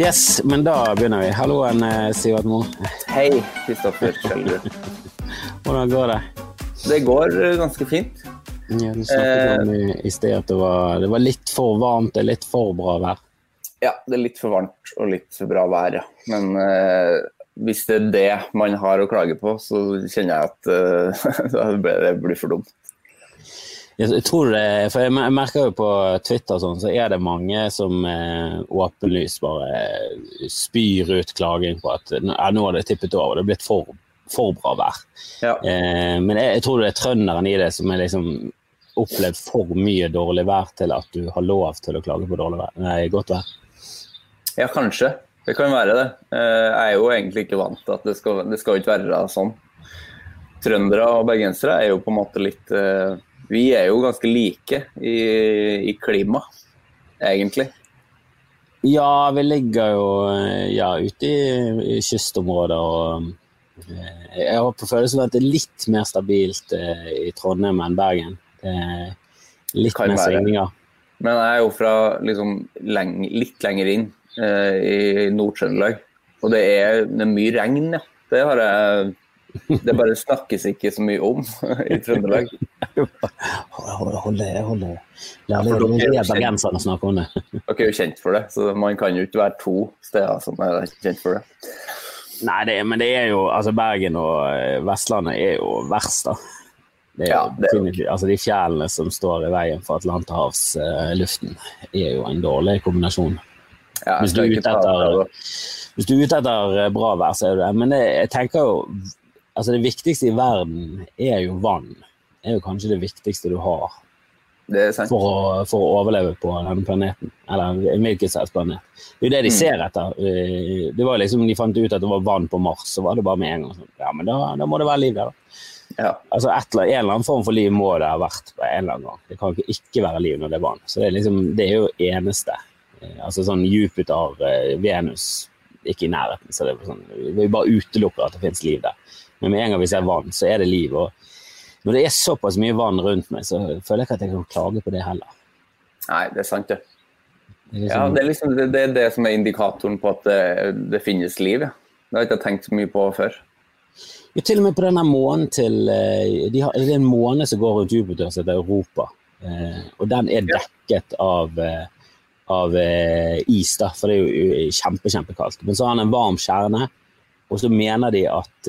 Yes, men da begynner vi. Halloen, eh, Sivert Mo. Hei, Kristoffer Schjelderud. Hvordan går det? Det går eh, ganske fint. Ja, du snakket om i, i sted at det var, det var litt for varmt og litt for bra vær. Ja, det er litt for varmt og litt for bra vær, ja. Men eh, hvis det er det man har å klage på, så kjenner jeg at eh, det blir for dumt. Jeg tror det, for jeg merker jo på Twitter sånn, så er det mange som eh, åpenlyst bare spyr ut klaging på at ja, nå har det tippet over, det er blitt for, for bra vær. Ja. Eh, men jeg, jeg, tror det er trønderen i det som har liksom opplevd for mye dårlig vær til at du har lov til å klage på dårlig vær. Nei, godt vær. Ja, kanskje. Det kan være det. Eh, jeg er jo egentlig ikke vant til at det skal, det skal ikke være sånn. Trøndere og bergensere er jo på en måte litt eh, Vi er jo ganske like i, i klima, egentlig. Ja, vi ligger jo ja, ute i, i kystområder og eh, jeg har på følelsen at det er litt mer stabilt i Trondheim enn Bergen. litt mer svingninger. Men jeg er jo fra liksom, leng litt lenger inn eh, i Nord-Trøndelag. Og det er, det er, mye regn, ja. Det har jeg Det bare snakkes ikke så mye om i Trøndelag. Hold hold hold La bergenserne snakke om det. Dere er jo kjent for det, så man kan jo ikke være to steder som er kjent for det. Nei, det, men det er jo altså Bergen og Vestlandet er jo verst, da. Det er, ja, det er altså De fjellene som står i veien for atlanterhavsluften, er jo en dårlig kombinasjon. Ja, hvis, du etter, hvis, du er ute etter, bra vær, så er du det. Men jeg, jeg tenker jo altså Det viktigste i verden er jo vann. Det er jo kanskje det viktigste du har for å, for, å, overleve på denne planeten. Eller en hvilken som helst planet. Det er jo det de mm. ser etter. Det var liksom, De fant ut at det var vann på Mars, så var det bare med en gang sånn Ja, men da, da må det være liv der, da. Ja. Altså et, En eller annen form for liv må det ha vært på en eller annen gang. Det kan ikke ikke være liv når det er vann. Så det er, liksom, det er jo eneste. Eh, altså sånn Jupiter, eh, Venus, ikke i nærheten. Så det er sånn, vi bare utelukker at det finnes liv der. Men med en gang vi ser vann, så er det liv. og Når det er såpass mye vann rundt meg, så føler jeg ikke at jeg kan klage på det heller. Nei, det er sant, det. Det er, liksom, ja, det, er liksom, det, det, er det som er indikatoren på at det, det finnes liv. Ja. Det har jeg ikke tenkt så mye på før. Jo, til og med på denne månen til eh, de har, Det er en måne som går rundt Jupiter som heter Europa. Eh, og den er dekket av, eh, av is, da, for det er jo kjempe, kjempekaldt. Men så har den en varm kjerne, og så mener de at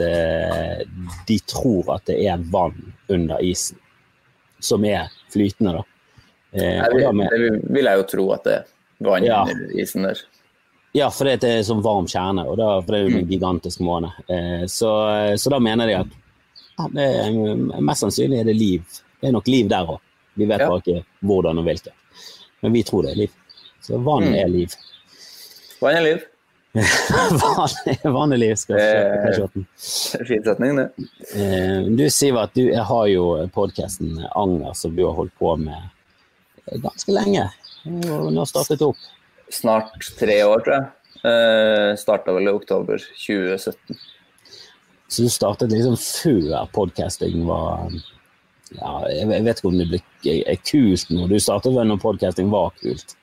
de tror at det er vann under isen. Som er flytende, da. det, det vil jeg jo tro at det er vann ja. under isen der. Ja, for det er en sånn varm kjerne, og da, for det er jo en mm. gigantisk måne. Eh, så, så, da mener de at ja, det er, mest sannsynlig er det liv. Det er nok liv der òg. Vi vet ja. bare ikke hvordan og hvilket. Men vi tror det er liv. Så vann mm. er liv. Vann er liv. Vann er liv, skal jeg se. Fin setning, det. Eh, du Sivert, du har jo podkasten Anger som du har holdt på med ganske lenge. Nå startet opp snart tre år, tror jeg. Eh, Starta vel i oktober 2017. Så du startet liksom før podcasting var ja, Jeg vet ikke om det ble kult nå. Du startet vel når podcasting var kult?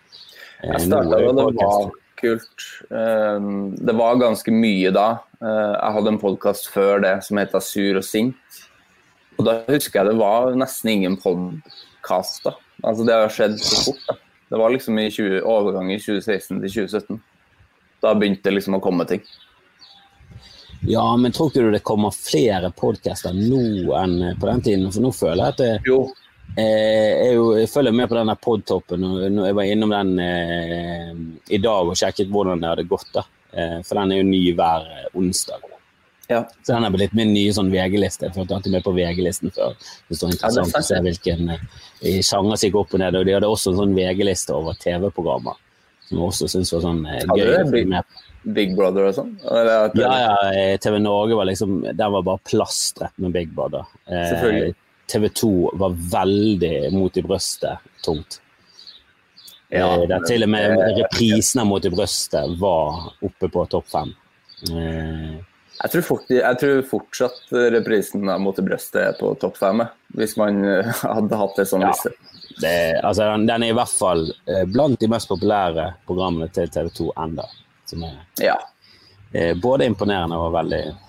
Eh, jeg starta da det var kult. Um, det var ganske mye da. Uh, jeg hadde en podkast før det som het Sur og sint. Og da husker jeg det var nesten ingen podkast. Altså, det har skjedd så fort. da. Det var liksom i 20, overgangen i 2016 til 2017. Da begynte det liksom å komme ting. Ja, men tror ikke du det kommer flere podcaster nå enn på den tiden? For nå føler jeg at det, jo. Eh, jeg, jo, jeg følger med på denne podtoppen. og Jeg var innom den eh, i dag og sjekket hvordan det hadde gått. da. Eh, for den er jo ny hver onsdag. Ja. Så den er blitt min nye sånn VG-liste. Jeg alltid med på VG-listen før. Det står interessant ja, å se hvilken uh, sjanger som gikk opp og ned. Og de hadde også en sånn VG-liste over TV-programmer, som jeg også syntes var sånn eh, gøy. å følge med på. Big Brother og sånn? Ja, ja. TV Norge var liksom Den var bare plastret med Big Brother. Eh, TV 2 var veldig mot i brøstet tungt. Ja, eh, der til og med reprisene Mot i brøstet var oppe på topp fem. Eh, jeg tror, fort, jeg tror, fortsatt reprisen av Mot i brøstet er på topp fem, hvis man eh, hadde hatt det sånn ja, liste. Det, altså, den, er i hvert fall eh, blant de mest populære programmene til TV 2 enda. Som er ja. eh, både imponerende og veldig, eh,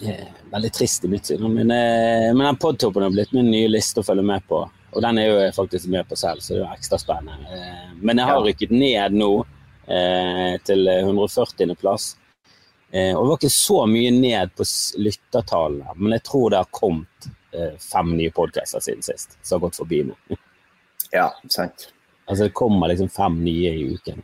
veldig trist i mitt syn. Men, eh, men den podtoppen har blitt min nye liste å følge med på. Og den er jo jeg faktisk med på selv, så det er ekstra spennende. Eh, men jeg har rykket ned nå til 140. plass. Eh, og det var ikke så mye ned på lyttertallene, men jeg tror det har kommet eh, fem nye podcaster siden sist som har gått forbi nå. Ja, sant. Altså det kommer liksom fem nye i uken.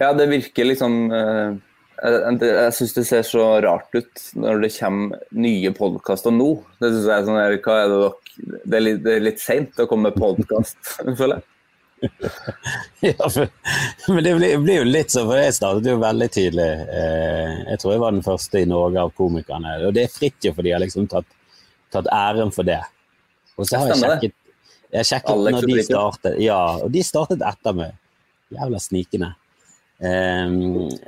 Ja, det virker liksom eh, Jeg, syns det ser så rart ut når det kommer nye podkaster nå. Det synes jeg er sånn, hva er det dere Det er litt, litt seint å komme med podkast, føler jeg. ja, for, men det blir, blir, jo litt sånn, for jeg startet jo veldig tidlig. Eh, jeg tror jeg var den første i Norge av komikerne. Og det er Fridtjof, for de har liksom tatt, tatt, æren for det. Og så har jeg sjekket, jeg sjekket Alex når de startet. Ja, og de startet etter meg. Jævla snikende. Eh,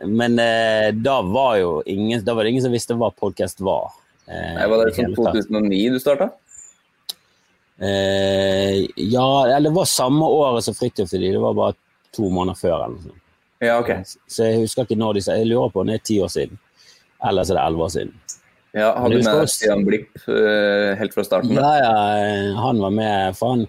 men eh, da var jo ingen, da var det ingen som visste hva podkast var. Eh, Nei, var det sånn 2009 du starta? Eh, ja, eller det var samme året som Fridtjof til de, det var bare to måneder før. eller Ja, ok. Så jeg husker ikke når de sa Jeg lurer på om det er ti år siden. Eller så er det elleve år siden. Ja, Har du med Stian Blipp uh, helt fra starten? Ja, ja, han var med. For han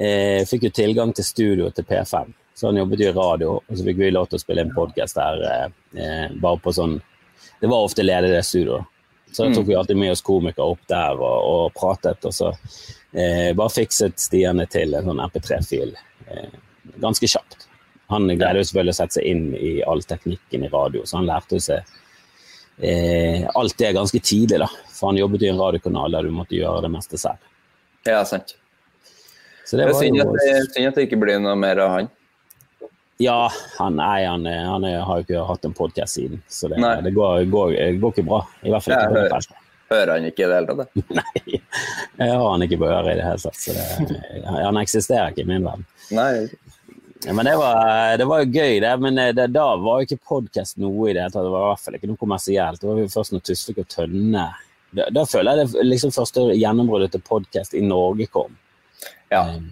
eh, fikk jo tilgang til studio til P5. Så han jobbet jo i radio, og så fikk vi lov til å spille en podkast der eh, bare på sånn Det var ofte ledig det studioet. Så da tok mm. vi alltid med oss komikere opp der og, og pratet. Og så Eh, bare fikset Stian til en sånn MP3-fil eh, ganske kjapt. Han greide jo selvfølgelig å sette seg inn i all teknikken i radio, så han lærte seg eh, alt det ganske tidlig. da. For han jobbet i en radiokanal der du måtte gjøre det meste selv. Ja, sant. Så det, var synd, at det, synd at det ikke blir noe mer av han. Ja, han, nei, han, han har jo ikke hatt en podkast siden, så det, det går, går, går, ikke bra. I hvert fall ikke på hører, Hører han ikke i det hele tatt? Nei, jeg har han ikke på øret i det hele tatt. Så det, han eksisterer ikke i min verden. Nei. Ja, men det var, det var jo gøy, det. Men eh, det, da var jo ikke podkast noe i det hele tatt. Det var i hvert fall ikke noe kommersielt. Det var jo først når Tusvik og Tønne da, da, føler jeg det liksom første gjennombruddet til podkast i Norge kom. Ja. Um,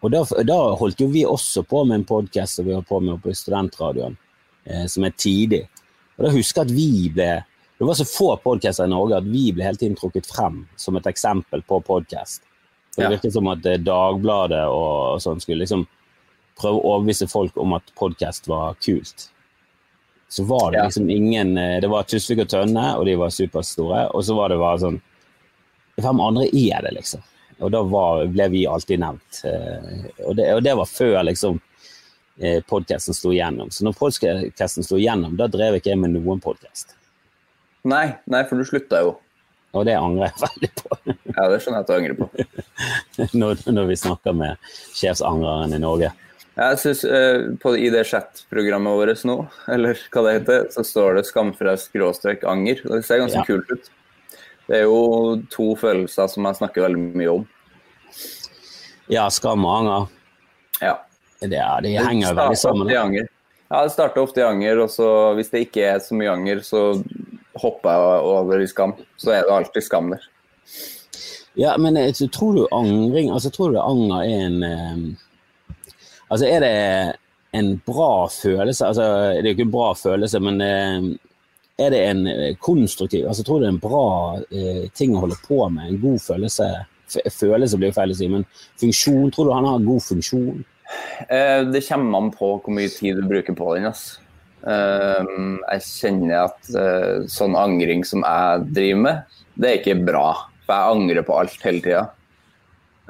og da, da, holdt jo vi også på med en podkast som vi holdt på med på studentradioen, eh, som er tidig. Og da husker jeg at vi ble det var så få podcaster i Norge at vi ble hele tiden trukket frem som et eksempel på podkast. Det virket som at eh, Dagbladet og, og sånn skulle liksom prøve å overbevise folk om at podkast var kult. Så var det liksom ingen eh, Det var Tusvik og Tønne, og de var superstore. Og så var det bare sånn Hvem andre er det, liksom? Og da var, ble vi alltid nevnt. Eh, og det, og det var før liksom podkasten sto igjennom. Så når podkasten sto igjennom, da drev ikke jeg med noen podkast. Nei, nei, for du slutta jo. Og det angrer jeg veldig på. ja, det skjønner jeg at du angrer på. når, når, vi snakker med sjefsangreren i Norge. Jeg synes, uh, I det chat-programmet vårt nå, eller hva det heter, så står det 'skamfrelst skråstrek anger'. Det ser ganske ja. kult ut. Det er jo to følelser som jeg snakker veldig mye om. Ja, skam og anger. Ja. Det, de henger veldig sammen. Ja, det starter ofte i anger, og så hvis det ikke er så mye anger, så hopper jeg over i skam, så er det alltid skam der. Ja, men jeg, eh, tror du angring Altså, tror du anger er en um, Altså, er det en bra følelse? Altså, det er jo ikke en bra følelse, men uh, er det en konstruktiv Altså, tror du det er en bra eh, ting å holde på med? En god følelse? Følelse blir jo feil å si, men funksjon? Tror du han har en god funksjon? Eh, det kommer an på hvor mye tid du bruker på den. Altså. Eh, jeg kjenner at eh, sånn angring som jeg driver med, det er ikke bra. For jeg angrer på alt hele tida.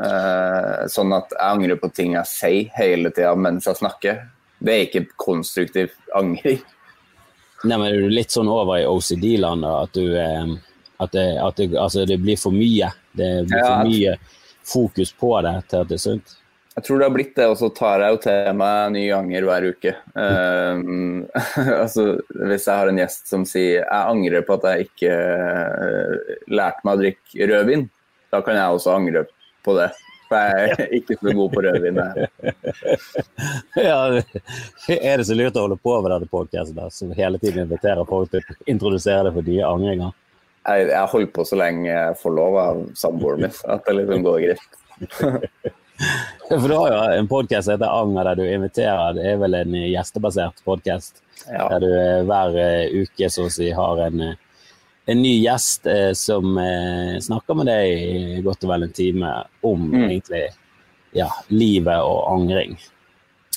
Eh, sånn at jeg angrer på ting jeg sier hele tida mens jeg snakker. Det er ikke konstruktiv angring. Nei, men Er du litt sånn over i OCD-land, at, du, eh, at, det, at det, altså det, blir for mye? Det blir for mye fokus på det til at det er sunt? Jeg tror det har blitt det, og så tar jeg jo til meg nye ganger hver uke. Um, altså, hvis jeg har en gjest som sier jeg angrer på at jeg ikke uh, lærte meg å drikke rødvin, da kan jeg også angre på det. For jeg er ikke så god på rødvin. ja, er det så lurt å holde på med denne podkasten som hele tiden inviterer folk til å introdusere det for nye angringer? Jeg, jeg holder på så lenge jeg får lov av samboeren min, at det liksom går greit. For du har jo en podkast som heter Anger, der du inviterer. Det er vel en gjestebasert podkast. Ja. Der du eh, hver eh, uke så å si har en, eh, en ny gjest eh, som eh, snakker med deg i godt og vel en time om mm. egentlig ja, livet og angring.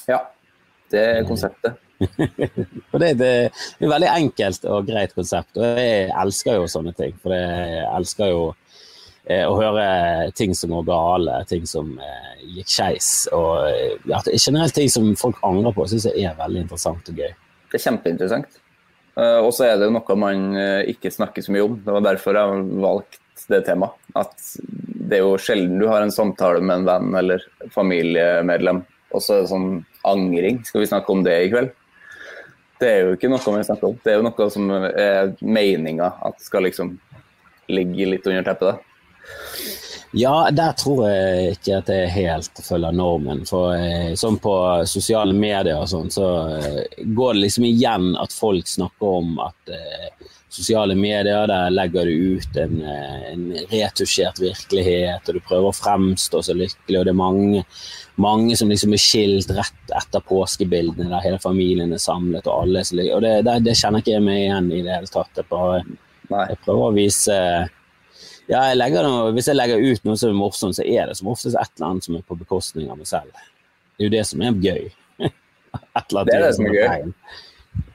Ja, det er konseptet. og det, det, er et veldig enkelt og greit konsept, og jeg elsker jo sånne ting. For jeg elsker jo Eh, å høre ting som går gale, ting som eh, gikk skeis. Og ja, generelt ting som folk angrer på, syns jeg er veldig interessant og gøy. Det er kjempeinteressant. Og så er det noe man ikke snakker så mye om. Det var derfor jeg valgte det temaet. At det er jo sjelden du har en samtale med en venn eller familiemedlem, og så er det sånn angring. Skal vi snakke om det i kveld? Det er jo ikke noe vi snakker om. Det er jo noe som er meninga at skal liksom ligge litt under teppet. Ja, der tror jeg ikke at jeg helt følger normen. For eh, sånn på sosiale medier og sånn, så eh, går det liksom igjen at folk snakker om at eh, sosiale medier, der legger du ut en, en, retusjert virkelighet, og du prøver å fremstå så lykkelig, og det er mange, mange som liksom er skilt rett etter påskebildene, der hele familien er samlet, og alle er så lykkelige. Og det, det, det, kjenner ikke jeg meg igjen i det hele tatt. Jeg, bare, jeg prøver å vise ja, jeg noe, Hvis jeg legger ut noe som er morsomt, så er det som oftest et eller annet som er på bekostning av meg selv. Det er jo det som er gøy. det er det som er gøy.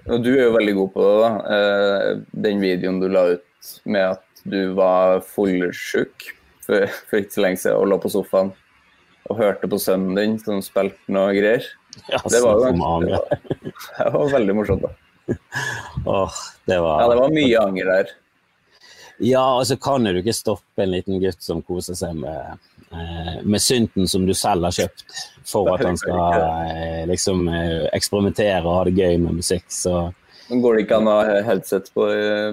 Og du er jo veldig god på det. da. Eh, den videoen du la ut med at du var fullsjuk for, for ikke så lenge siden og lå på sofaen og hørte på sønnen din som spilte noe greier. Ja, det, var, det, var, det var veldig morsomt. da. Åh, det var... Ja, det var mye anger der. Ja, og altså kan du ikke stoppe en liten gutt som koser seg med, eh, med synten som du selv har kjøpt, for at han skal eh, liksom eh, eksperimentere og ha det gøy med musikk. Så Men Går det ikke an å ha headset på,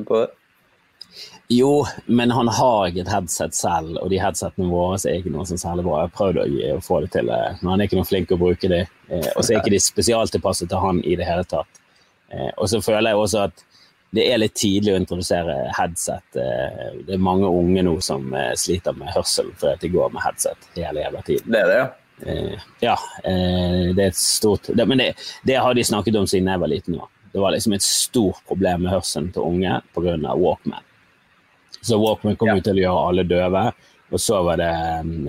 på, det? Jo, men han har ikke et headset selv, og de headsetene våre er ikke noe sånn særlig bra. Jeg har prøvd å, få det til, men han er ikke noe flink til å bruke de. Og så er ikke de spesialtilpasset til han i det hele tatt. Og så føler jeg også at det er litt tidlig å introdusere headset. Eh, det er mange unge nå som eh, sliter med hørsel fordi de går med headset hele jævla tiden. Det er det, ja. Eh, ja, det er et stort Men det, det, har de snakket om siden jeg var liten. Nå. Det var liksom et stort problem med hørselen til unge pga. Walkman. Så Walkman kom ja. til å gjøre alle døve, og så var det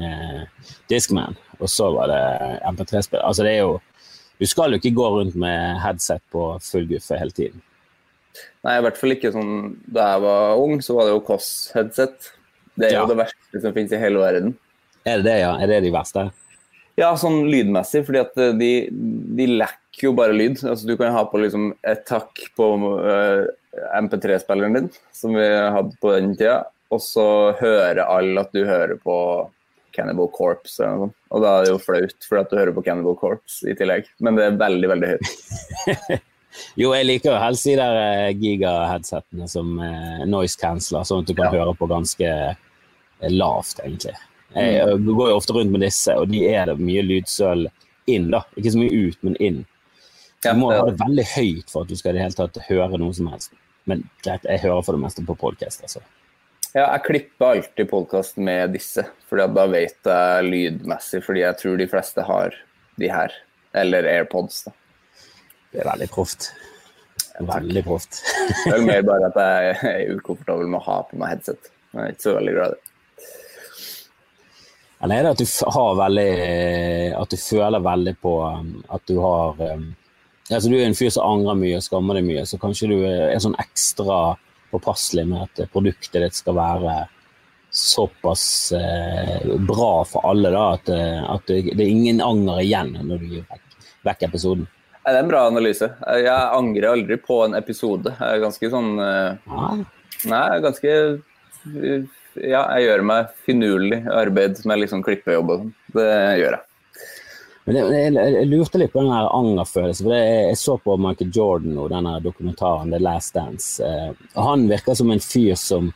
eh, Discman, og så var det MP3-spill. Altså det er jo Du skal jo ikke gå rundt med headset på full guffe hele tiden. Nei, i hvert fall ikke sånn Da jeg var ung, så var det jo Koss-headset. Det er ja. jo det verste som finnes i hele verden. Er det det, ja? Er det de verste? Ja, sånn lydmessig, fordi at eh, de, de lekker jo bare lyd. Altså, du kan ha på liksom et takk på uh, eh, MP3-spilleren din, som vi hadde på den tida, og så hører alle at du hører på Cannibal Corpse. Og, og da er det jo flaut, fordi at du hører på Cannibal Corpse i tillegg. Men det er veldig, veldig høyt. Jo, jeg liker jo helst de der eh, giga-headsetene som eh, noise canceler, sånn at du kan ja. høre på ganske eh, lavt, egentlig. Jeg mm. går jo ofte rundt med disse, og de er det mye lydsøl inn, da. Ikke så mye ut, men inn. Du må ha det veldig høyt for at du skal i det hele tatt høre noe som helst. Men greit, jeg hører for det meste på podkast, altså. Ja, jeg klipper alltid podkast med disse, fordi da vet jeg lydmessig, fordi jeg tror de fleste har de her. Eller AirPods, da. Det er veldig proft. Veldig proft. det er mer bare at jeg er ukomfortabel med å ha på meg headset. Jeg er ikke så veldig glad i det. Eller er det at du har veldig At du føler veldig på um, at du har altså Du er en fyr som angrer mye og skammer deg mye, så kanskje du er sånn ekstra påpasselig med at produktet ditt skal være såpass eh, bra for alle da, at, eh, at det, det, er ingen anger igjen når du gir vekk, vekk episoden. Det er en bra analyse. Jeg angrer aldri på en episode. Jeg er ganske sånn uh, Nei, ganske Ja, jeg gjør meg finurlig arbeid med liksom klippejobb og sånn. Det gjør jeg. Men jeg, jeg, jeg, lurte litt på den angerfølelsen. for jeg, jeg, så på Michael Jordan og denne dokumentaren The Last Dance. Eh, han virker som en fyr som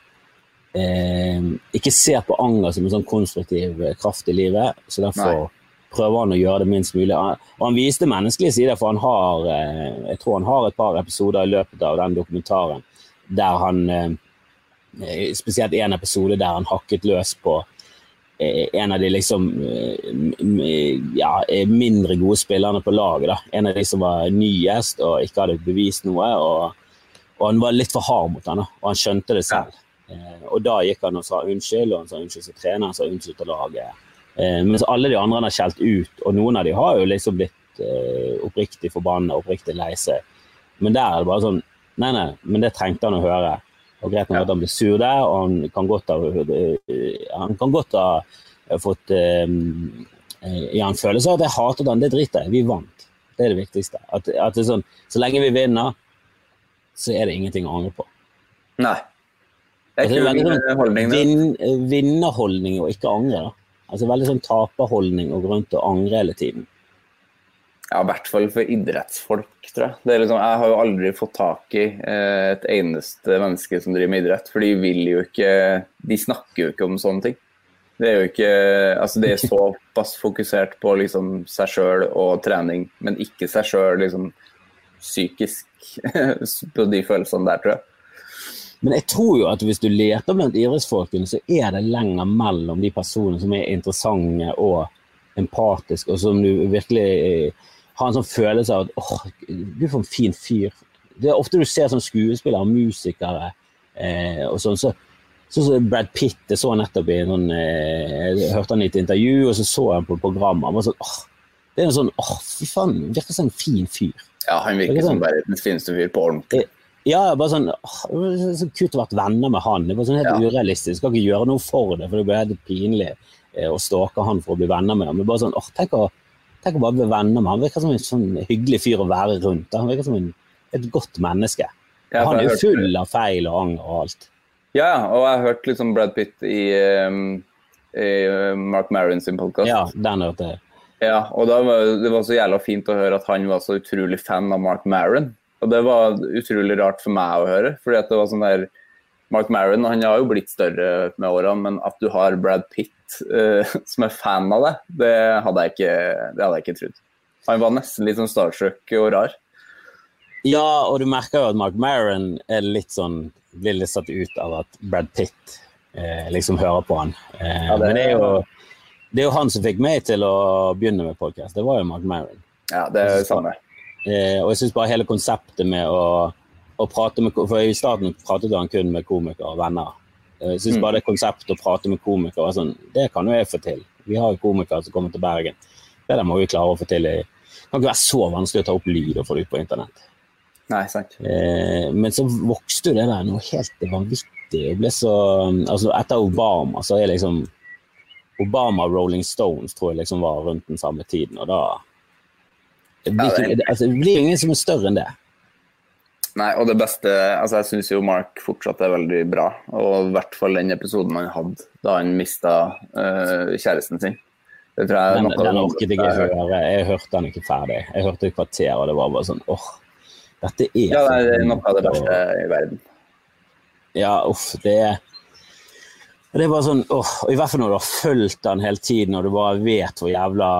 eh, ikke ser på anger som en sånn konstruktiv kraft i livet. Så derfor Nei. Prøver han å gjøre det minst mulig. Og han viste menneskelige sider, for han har eh, jeg tror han har et par episoder i løpet av den dokumentaren der han eh, Spesielt en episode der han hakket løs på Eh, en av de liksom eh, ja, eh, mindre gode spillerne på laget. Da. En av de som var nyest og ikke hadde bevist noe. Og, og han var litt for hard mot han, og han skjønte det selv. Og da gikk han og sa unnskyld, og han sa unnskyld til treneren, han sa unnskyld til laget. Mens alle de andre han har skjelt ut, og noen av de har jo liksom blitt oppriktig forbanna, oppriktig lei seg. Men der er det bare sånn Nei, nei, men det trengte han å høre. Og greit nok ja. at han ble sur der, og han kan godt ha, han kan godt ha fått eh, ja, en følelse av at jeg hater den. Det driter jeg Vi vant. Det er det viktigste. At, at det sånn, så lenge vi vinner, så er det ingenting å angre på. Nei. Det er, veldig sånn vin, vinnerholdning og ikke angre. da. Altså Veldig sånn taperholdning og gå rundt og angre hele tiden. Ja, i hvert fall for idrettsfolk, tror jeg. Liksom, jeg har jo aldri fått tak i eh, et eneste menneske som driver med idrett. For de vil jo ikke De snakker jo ikke om sånne ting. Det er jo ikke Altså, de er såpass fokusert på liksom seg sjøl og trening, men ikke seg sjøl liksom psykisk på de følelsene der, tror jeg. Men jeg tror jo at hvis du leter blant idrettsfolkene, så er det lenger mellom de personene som er interessante og empatiske, og som du virkelig har en sånn følelse av at åh, er for en fin fyr. Det er ofte du ser sånn skuespillere og musikere eh, og sånn. Så, sånn som Brad Pitt, jeg så nettopp i noen, eh, jeg hørte han i et intervju, og så så jeg på programmet. Og Han var sånn, åh, det er en sånn åh, fy faen, virker som en fin fyr. Ja, han virker som verdens fineste fyr på ordentlig. Ja, bare sånn, så kult å være venner med han. Det var sånn helt ja. urealistisk. Skal ikke gjøre noe for det, for det blir helt pinlig eh, å stalke han for å bli venner med ham. Men bare sånn, åh, tenk å Tenk å bare bli venner med han. Virker som en sånn hyggelig fyr å være rundt. Han virker som en, et godt menneske. Ja, han er jo full av feil og anger og alt. Ja, og jeg har hørt liksom Brad Pitt i, um, i uh, Mark Maron sin podkast. Ja, den hørte jeg. Ja, og var, det var så jævla fint å høre at han var så utrolig fan av Mark Maron. Og det var utrolig rart for meg å høre. fordi at det var sånn der Mark Maron han har jo blitt større med årene, men at du har Brad Pitt uh, som er fan av det, det hadde jeg ikke, det hadde jeg ikke trodd. Han var nesten litt sånn starstruck og rar. Ja, og du merker jo at Mark Maron er litt sånn, blir litt satt ut av at Brad Pitt eh, liksom hører på han. Eh, ja, det, men det er, jo, det er jo han som fikk meg til å begynne med podkast. Det var jo Mark Maron. Ja, det er det samme. Eh, og jeg syns bare hele konseptet med å, å, prate med For i starten pratet han kun med komikere og venner. Jeg syns mm. bare det konseptet å prate med komikere sånn, det kan jo jeg få til. Vi har jo komikere som kommer til Bergen. Det der må vi klare å få til. Det kan ikke være så vanskelig å ta opp lyd og få det ut på internett. Nei, sant. Eh, men så vokste jo det der noe helt vanvittig. Det ble så, altså Etter Obama så er liksom Obama Rolling Stones tror jeg liksom var rundt den samme tiden. og da det blir, ja, det... Altså, det blir ingen som er større enn det. Nei, og det beste Altså, jeg syns jo Mark fortsatt er veldig bra. Og i hvert fall den episoden han hadde da han mista uh, kjæresten sin. Det tror jeg den, den orket jeg ikke høre. Jeg hørte den ikke ferdig. Jeg hørte et kvarter, og det var bare sånn åh, dette er Ja, det er noe av det beste i verden. Ja, uff. Det er det er bare sånn, åh, I hvert fall når du har fulgt han hele tiden og du bare vet hvor jævla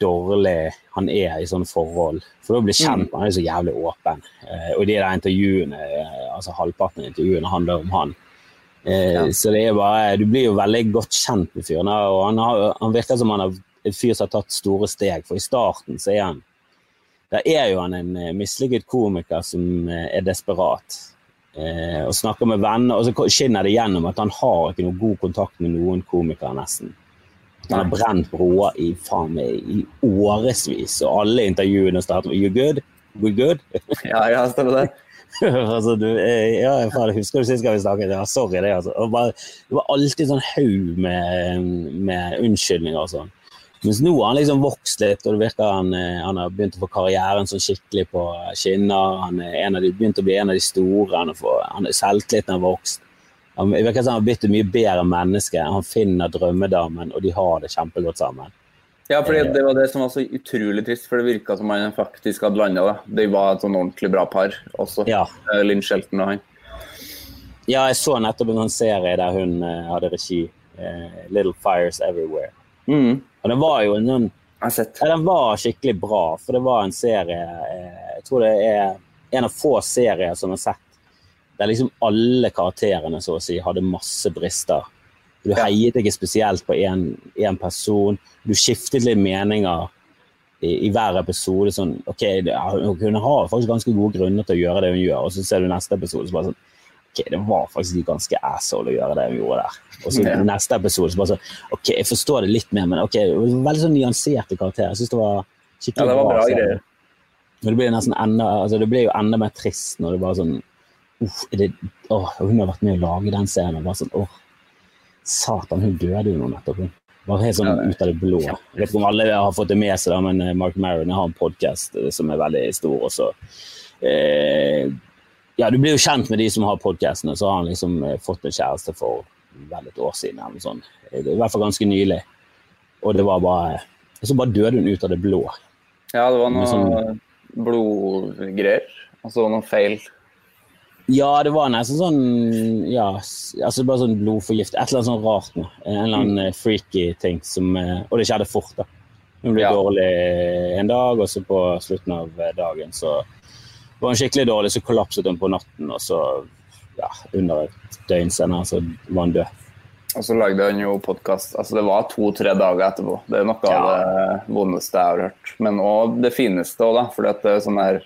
dårlig han er i sånne forhold. For da blir kjent mm. han er så jævlig åpen. Eh, og de der intervjuene, eh, altså halvparten av intervjuene handler om han. Eh, ja. Så det er bare, du blir jo veldig godt kjent med fyren. Og han, har, han, virker som han er en fyr som har tatt store steg, for i starten så er han Der er jo han en eh, mislykket komiker som eh, er desperat eh, og snakker med venner, og så skinner det gjennom at han har ikke noe god kontakt med noen komikere, nesten. Han har brent broer i faen meg i årevis, og alle intervjuene starter med 'You good? We good?' ja, ja, stemmer det. altså, du, eh, ja, faen, husker du sist gang vi snakket? Ja, sorry, det, altså. Bare, det var alltid sånn haug med, med unnskyldninger og sånn. Mens nå har han liksom vokst litt, og det virker han, eh, han har begynt å få karrieren sånn skikkelig på skinner. Han er en av de, begynt å bli en av de store. Han har selvtilliten har vokst. Han virker som han har blitt et mye bedre menneske. Han finner drømmedamen, og de har det kjempegodt sammen. Ja, for det var det som var så utrolig trist, for det virka som han faktisk hadde landa. De var et sånn ordentlig bra par også, ja. Linn Shelton og han. Ja, jeg så nettopp en sånn serie der hun hadde regi. 'Little Fires Everywhere'. Mm. Og den var jo en sånn ja, Den var skikkelig bra, for det var en serie uh, Jeg tror det er en av få serier som har sett der liksom alle karakterene så å si hadde masse brister. Du heiet ikke spesielt på én person. Du skiftet litt meninger i, i hver episode. sånn, ok, Hun har faktisk ganske gode grunner til å gjøre det hun gjør, og så ser du neste episode så bare sånn ok, det var faktisk ganske asshole å gjøre det hun gjorde der. Og så yeah. neste episode så bare sånn ok, jeg forstår det litt mer, men ok, veldig sånn nyanserte karakterer. Jeg syns det var skikkelig ja, det var bra. bra det blir enda, altså det blir jo enda mer trist når det bare sånn uff, det, åh, Hun har vært med å lage den scenen. bare sånn, åh, Satan, hun døde jo nå nettopp. Hun var helt sånn ut av det blå. Jeg vet ikke om alle har fått det med seg, da, men eh, Mark Maron har en podkast eh, som er veldig stor. og så eh, ja, Du blir jo kjent med de som har podkastene. Så har han liksom eh, fått en kjæreste for vel et år siden. eller sånn. I hvert fall ganske nylig. Og det var bare Og så bare døde hun ut av det blå. Ja, det var noe sånn, blodgreier. Altså noe feil. Ja, det var nesten sånn Ja, altså bare sånn blodforgift. Et eller annet sånn rart noe. En eller annen mm. freaky ting som Og det skjedde fort, da. Hun ble ja. dårlig en dag, og så på slutten av dagen så var han skikkelig dårlig, så kollapset hun på natten. Og så, ja, under et døgn senere, så var han død. Og så lagde han jo podkast. Altså, det var to-tre dager etterpå. Det er noe ja. av det vondeste jeg har hørt. Men òg det fineste òg, da. For det er sånn her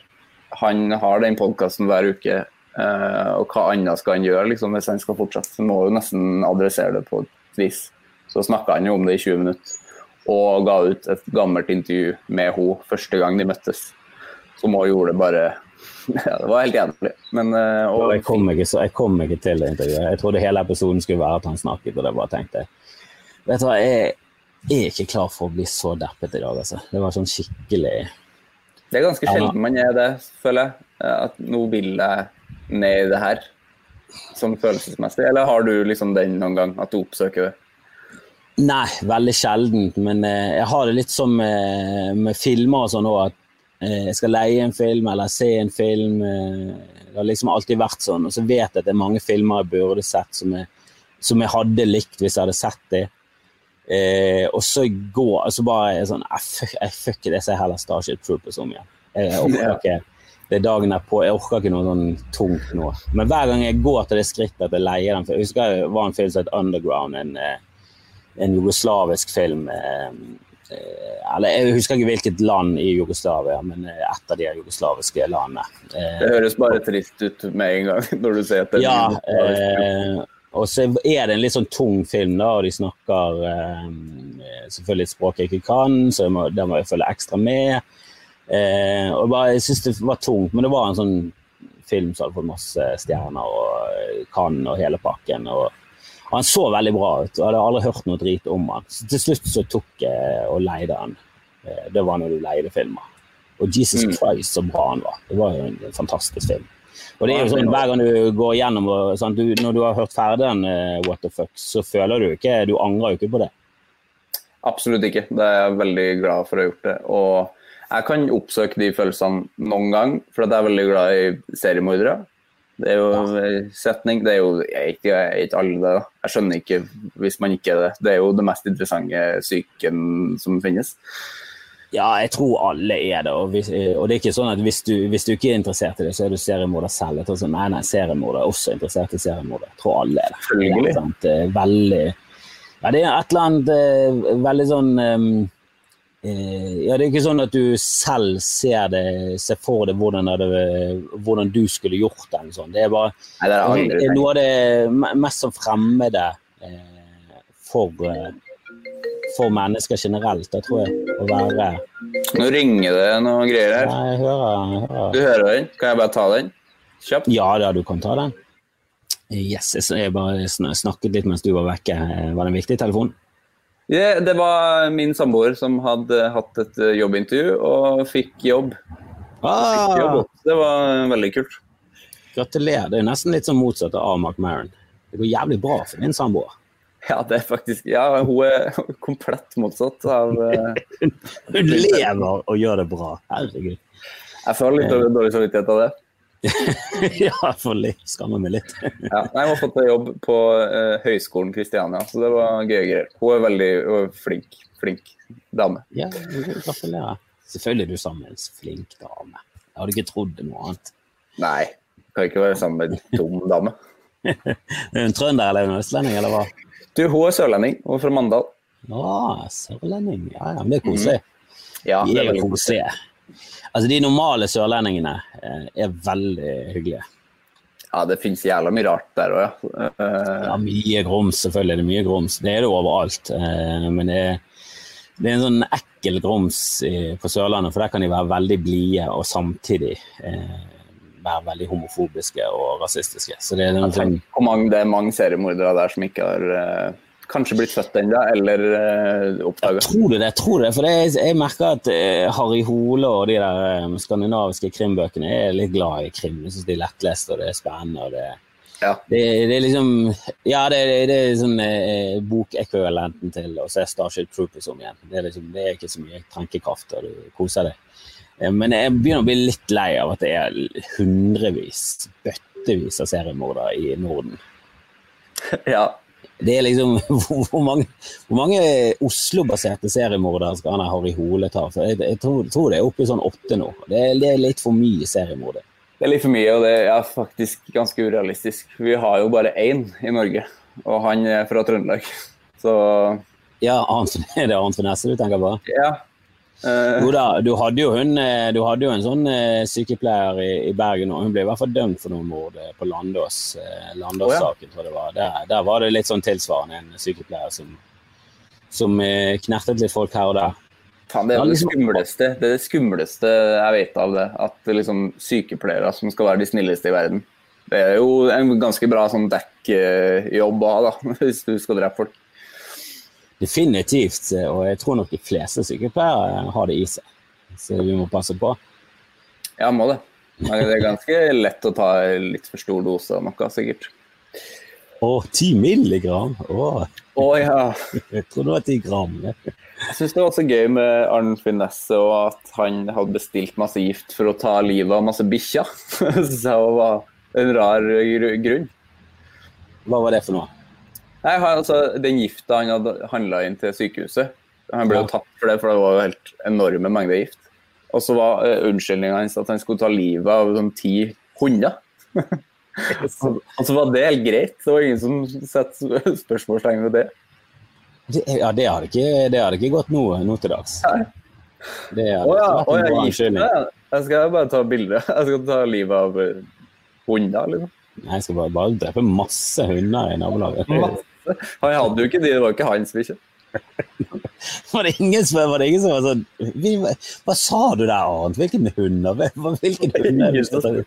Han har den podkasten hver uke. Eh, og hva annet skal han gjøre liksom, hvis han skal fortsette? Så må jo nesten adressere det på et vis. Så snakka han jo om det i 20 minutter. Og ga ut et gammelt intervju med henne første gang de møttes. Som òg gjorde det bare Ja, det var helt jævlig. Men, uh, og, jeg, kom ikke, jeg, kom ikke, til det intervjuet. Jeg trodde hele episoden skulle være at han snakket, og det bare tenkte Vet du hva, jeg er ikke klar for å bli så deppet i dag, altså. Det var sånn skikkelig Det er ganske sjelden man er det, føler jeg. At nå vil jeg ned i det her, sånn følelsesmessig. Eller har du liksom den noen gang, at du oppsøker det? Nei, veldig sjeldent. Men eh, jeg har det litt som med, med filmer og sånn òg, at Eh, jeg skal leie en film eller se en film. Eh, det har liksom alltid vært sånn. Og så vet jeg at det er mange filmer jeg burde sett som jeg, som jeg hadde likt hvis jeg hadde sett det. Eh, og så går altså bare jeg sånn fuck it, jeg ser heller Starship Troopers om igjen. Jeg orker ikke det er dagen derpå. Jeg orker ikke noe sånn tungt nå. Men hver gang jeg går til det skrittet at jeg leier den Jeg husker det var en film som het Underground, en, eh, en jugoslavisk film. Eh, Eh, Jeg husker ikke hvilket land i Jugoslavia, men eh, et av de jugoslaviske landene. Eh, det høres bare trist ut med en gang når du sier at det er Ja. Eh, og så er det en litt sånn tung film, da, og de snakker eh, selvfølgelig et språk jeg ikke kan, så må, der må jeg følge ekstra med. Eh, og bare, Jeg syns det var tungt, men det var en sånn film som hadde fått masse stjerner og kan og hele pakken. og han så veldig bra ut, og jeg hadde aldri hørt noe drit om han. Så til slutt så tok jeg og leide han. Eh, det var når du leide filmer. Og Jesus mm. Christ, så bra han var. Det var jo en fantastisk film. Og det er jo sånn, Hver gang du går gjennom sånn, du, Når du har hørt ferdig den uh, What the fuck, så føler du ikke Du angrer jo ikke på det. Absolutt ikke. Det er jeg veldig glad for å ha gjort det. Og jeg kan oppsøke de følelsene noen gang, for jeg er veldig glad i seriemordere. Det er jo en setning. Det er jo jeg, ikke alle det. da. Jeg skjønner ikke hvis man ikke er det. Det er jo det mest interessante psyken som finnes. Ja, jeg tror alle er det. Og, hvis, og det er ikke sånn at hvis du, hvis du, ikke er interessert i det, så er du seriemorder selv. Jeg tror sånn, nei, nei, seriemorder er også interessert i seriemorder. Jeg tror alle er det. Selvfølgelig. Veldig Ja, det er et eller annet eh, veldig sånn um, Eh, ja, det er ikke sånn at du selv ser, det, ser for deg hvordan, hvordan, du skulle gjort det. Sånn. Det er bare Nei, det er det er noe av det mest som fremmede eh, for, eh, for, mennesker generelt, da, tror jeg. Å være Nå ringer det noe greier her. Nei, jeg hører, jeg hører. Du hører den? Kan jeg bare ta den? Kjapt? Ja da, du kan ta den. Yes, jeg bare snakket litt mens du var vekke. Var det en viktig telefon? Ja, det var min samboer som hadde hatt et jobbintervju og fikk jobb. Ah. Fikk jobb. Det var veldig kult. Gratulerer. Det er nesten litt sånn motsatt av McMahon. Det går jævlig bra for min samboer. Ja, det er faktisk Ja, hun er komplett motsatt av uh... Hun lever og gjør det bra. Herregud. Jeg føler litt eh. dårlig samvittighet av det. ja, jeg får litt, skammer meg litt. ja, jeg har fått jobb på uh, Høgskolen Kristiania, så det var gøye greier. Hun er veldig hun er flink, flink dame. Ja, gratulerer. Selvfølgelig er du sammen med en flink dame. Jeg hadde ikke trodd noe annet. Nei, kan ikke være sammen med en dum dame. er hun trønder eller en østlending, eller hva? Du, hun er sørlending. Hun er fra Mandal. Å, sørlending. Ja, ja, men det er koselig. Mm. Ja, det er, er koselig. Altså, de normale sørlendingene eh, er veldig hyggelige. Ja, det finnes jævla mye rart der òg, ja. Uh, ja. Mye grums, selvfølgelig. Det er mye grums. Det er det overalt. Uh, men det er, det er, en sånn ekkel grums på Sørlandet, for der kan de være veldig blide og samtidig være veldig homofobiske og rasistiske. Så det er, sånn... mange, det er mange seriemordere der som ikke har kanskje blitt født ennå, eller uh, oppdaga? Jeg tror det, jeg tror det. For det, jeg merker at uh, Harry Hole og de der um, skandinaviske krimbøkene er litt glad i krim. Jeg syns de er lettleste, og det er spennende. og det ja. Det, det, er liksom Ja, det, det er sånn eh, bokekvivalenten til å se Starship Troopers om igjen. Det er, liksom, det er ikke så mye tankekraft, og du koser deg. Eh, men jeg begynner å bli litt lei av at det er hundrevis, bøttevis av seriemordere i Norden. Ja, det er liksom Hvor mange, mange Oslo-baserte seriemordere skal han Harry Hole ta? For jeg, jeg tror, tror, det er oppe i sånn åtte nå. Det er, det er litt for mye seriemordere. Det er litt for mye, og det er faktisk ganske urealistisk. Vi har jo bare én i Norge, og han er fra Trøndelag. Så Ja, er det Arnt Finesse du tenker på? Ja, jo da, du hadde jo, hun, eh, du hadde jo en sånn uh, sykepleier i, i, Bergen, og hun ble i hvert fall dømt for noe mord på Landås. Landås-saken, tror jeg det var. Der, der, var det litt sånn tilsvarende en sykepleier som, som knertet litt folk her og der. Fan, det er det liksom- skumleste, det er det skumleste jeg vet av det. At liksom sykepleiere som skal være de snilleste i verden. Det er jo en ganske bra sånn dekkjobb å ha, da, hvis du skal drepe folk. Definitivt. Og jeg tror nok de fleste sykepleiere har det i seg. Så vi må passe på. Ja, må det. Det er ganske lett å ta litt for stor dose av noe, sikkert. Å, ti milligram? Å, å ja. Jeg tror det var ti gram. Jeg syns det var så gøy med Arnt Finesse og at han hadde bestilt masse gift for å ta livet av masse bikkjer. Så det var en rar grunn. Hva var det for noe? Nei, altså, Den gifta han hadde handla inn til sykehuset, han ble jo tatt for det, for det var jo helt enorme mengder gift. Og så var uh, unnskyldninga hans at han skulle ta livet av sånn ti hunder. og så var det helt greit. Det var ingen som satte spørsmålstegn ved det. Ja, det hadde ikke, det hadde ikke gått nå, nå til dags. Nei. Det har oh, ja, vært en bra unnskyldning. Jeg skal bare ta bilde. Jeg skal ta livet av eh, hunder, liksom. Nei, jeg skal bare, bare drepe masse hunder i nabolaget. Han hadde jo ikke de, det var jo ikke hans bikkje. var, det ingen som, var det ingen som var sånn Hva sa du der, Arnt? Hvilken hunder? Hvilken det?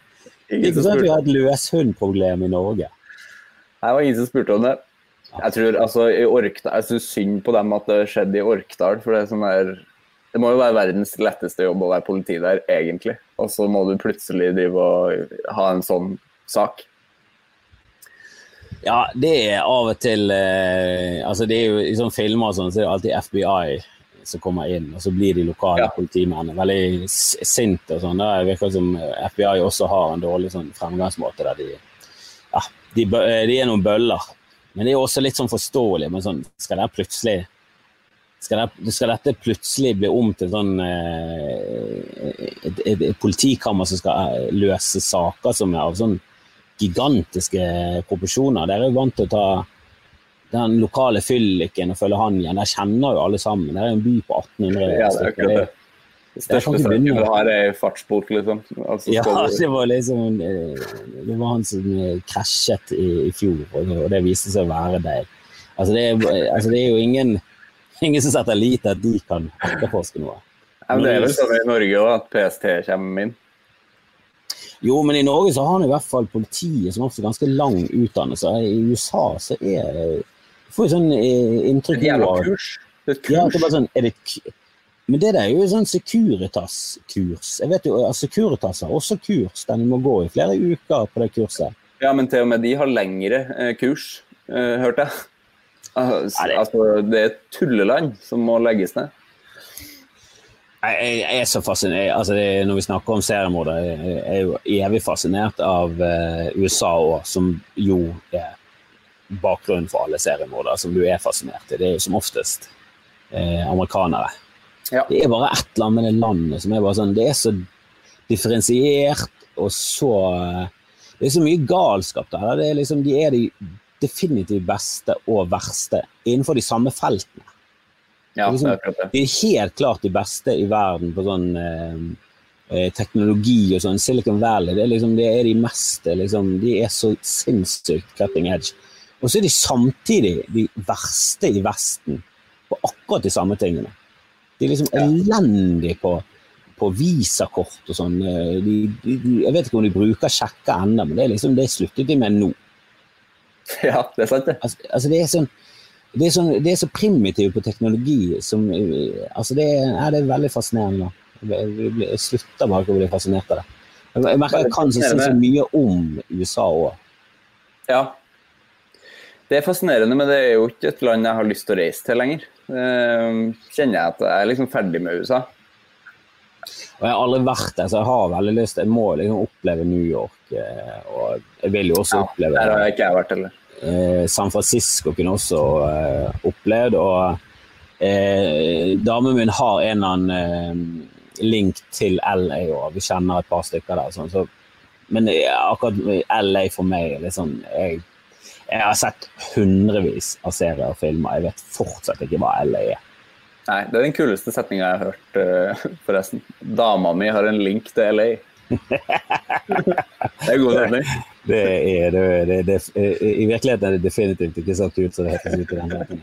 Ikke sånn at vi har et løshundproblem i Norge. Det var ingen som spurte om det. Jeg tror altså, i Orkdal, jeg syns synd på dem at det skjedde i Orkdal. for Det er sånn der, det må jo være verdens letteste jobb å være politi der, egentlig. Og så må du plutselig drive og ha en sånn sak. Ja, det er av og til eh, altså det er jo I sånne filmer sånn, så er det alltid FBI som kommer inn, og så blir de lokale ja. politimennene veldig sinte og sånn. Det virker som FBI også har en dårlig sånn fremgangsmåte der de Ja, de, eh, de, er noen bøller. Men det er også litt sånn forståelig. Men sånn, skal det plutselig skal, det, skal, dette plutselig bli om til sånn eh, et, et, et, politikammer som skal eh, løse saker som er av sånn gigantiske proporsjoner. Dere er jo vant til å ta den lokale fylliken og følge han igjen. Der kjenner jo alle sammen. Det er en by på 1800 ja, det er ikke det. Det største saken du har, er fartsbot, liksom. Altså, ja, det var liksom eh, Det var han som eh, krasjet i, i fjor, og det viste seg å være deg. Altså, det er, altså, det er jo ingen, ingen som setter lit til at de kan etterforske noe. Ja, men det er vel sånn i Norge òg, at PST kommer inn? Jo, men i Norge så har han i hvert fall politiet som også ganske lang utdannelse. I USA så er får jo sånn eh, inntrykk av Det er kurs. Det er et kurs. Ja, det er sånn, er det, men det der er jo sånn Securitas-kurs. Jeg vet jo, Securitas har også kurs der du må gå i flere uker på det kurset. Ja, men til og med de har lengre eh, kurs, eh, hørte jeg. Altså, altså, det er et tulleland som må legges ned. Jeg, jeg er så fascinert altså det, Når vi snakker om seriemordere, jeg er jo evig fascinert av eh, USA òg, som jo er bakgrunnen for alle seriemordere som du er fascinert i. Det er jo som oftest eh, amerikanere. Ja. Det er bare et eller annet med det landet som er bare sånn Det er så differensiert og så Det er så mye galskap der. Det er liksom, de er de definitivt beste og verste innenfor de samme feltene. Ja, liksom, de er helt klart de beste i verden på sånn eh, eh, teknologi og sånn. Silicon Valley det er, liksom, det er de meste liksom, De er så sinnssykt cutting edge. Og så er de samtidig de verste i Vesten på akkurat de samme tingene. De er liksom ja. elendige på, på visakort og sånn. Eh, jeg vet ikke om de bruker sjekker ennå, men det, er liksom, det sluttet de med nå. Ja, det er sant, det. Altså, altså det, er sånn, det, er så, det er så primitivt på teknologi som altså det, er, det er veldig fascinerende. Jeg, jeg slutter bare ikke å bli fascinert av det. Jeg merker jeg kan så si så mye om USA òg. Ja. Det er fascinerende, men det er jo ikke et land jeg har lyst til å reise til lenger. Ehm, kjenner jeg at jeg er liksom ferdig med USA. Og Jeg har aldri vært der, så jeg har veldig lyst. Jeg må liksom oppleve New York. Eh, og jeg vil jo også ja, oppleve Der har jeg ikke vært heller. Eh, San Francisco kunne også uh, opplevd. Og eh, damen min har en eller annen link til LA, og vi kjenner et par stykker der. Sånn, så, men akkurat LA for meg liksom, jeg, jeg har sett hundrevis av serier og filmer. Jeg vet fortsatt ikke hva LA er. Nei, det er den kuleste setninga jeg har hørt, forresten. Dama mi har en link til LA. Det er god stemning. Det er, det, det, det, I virkeligheten er det definitivt ikke så kult som det høres ut i den måten.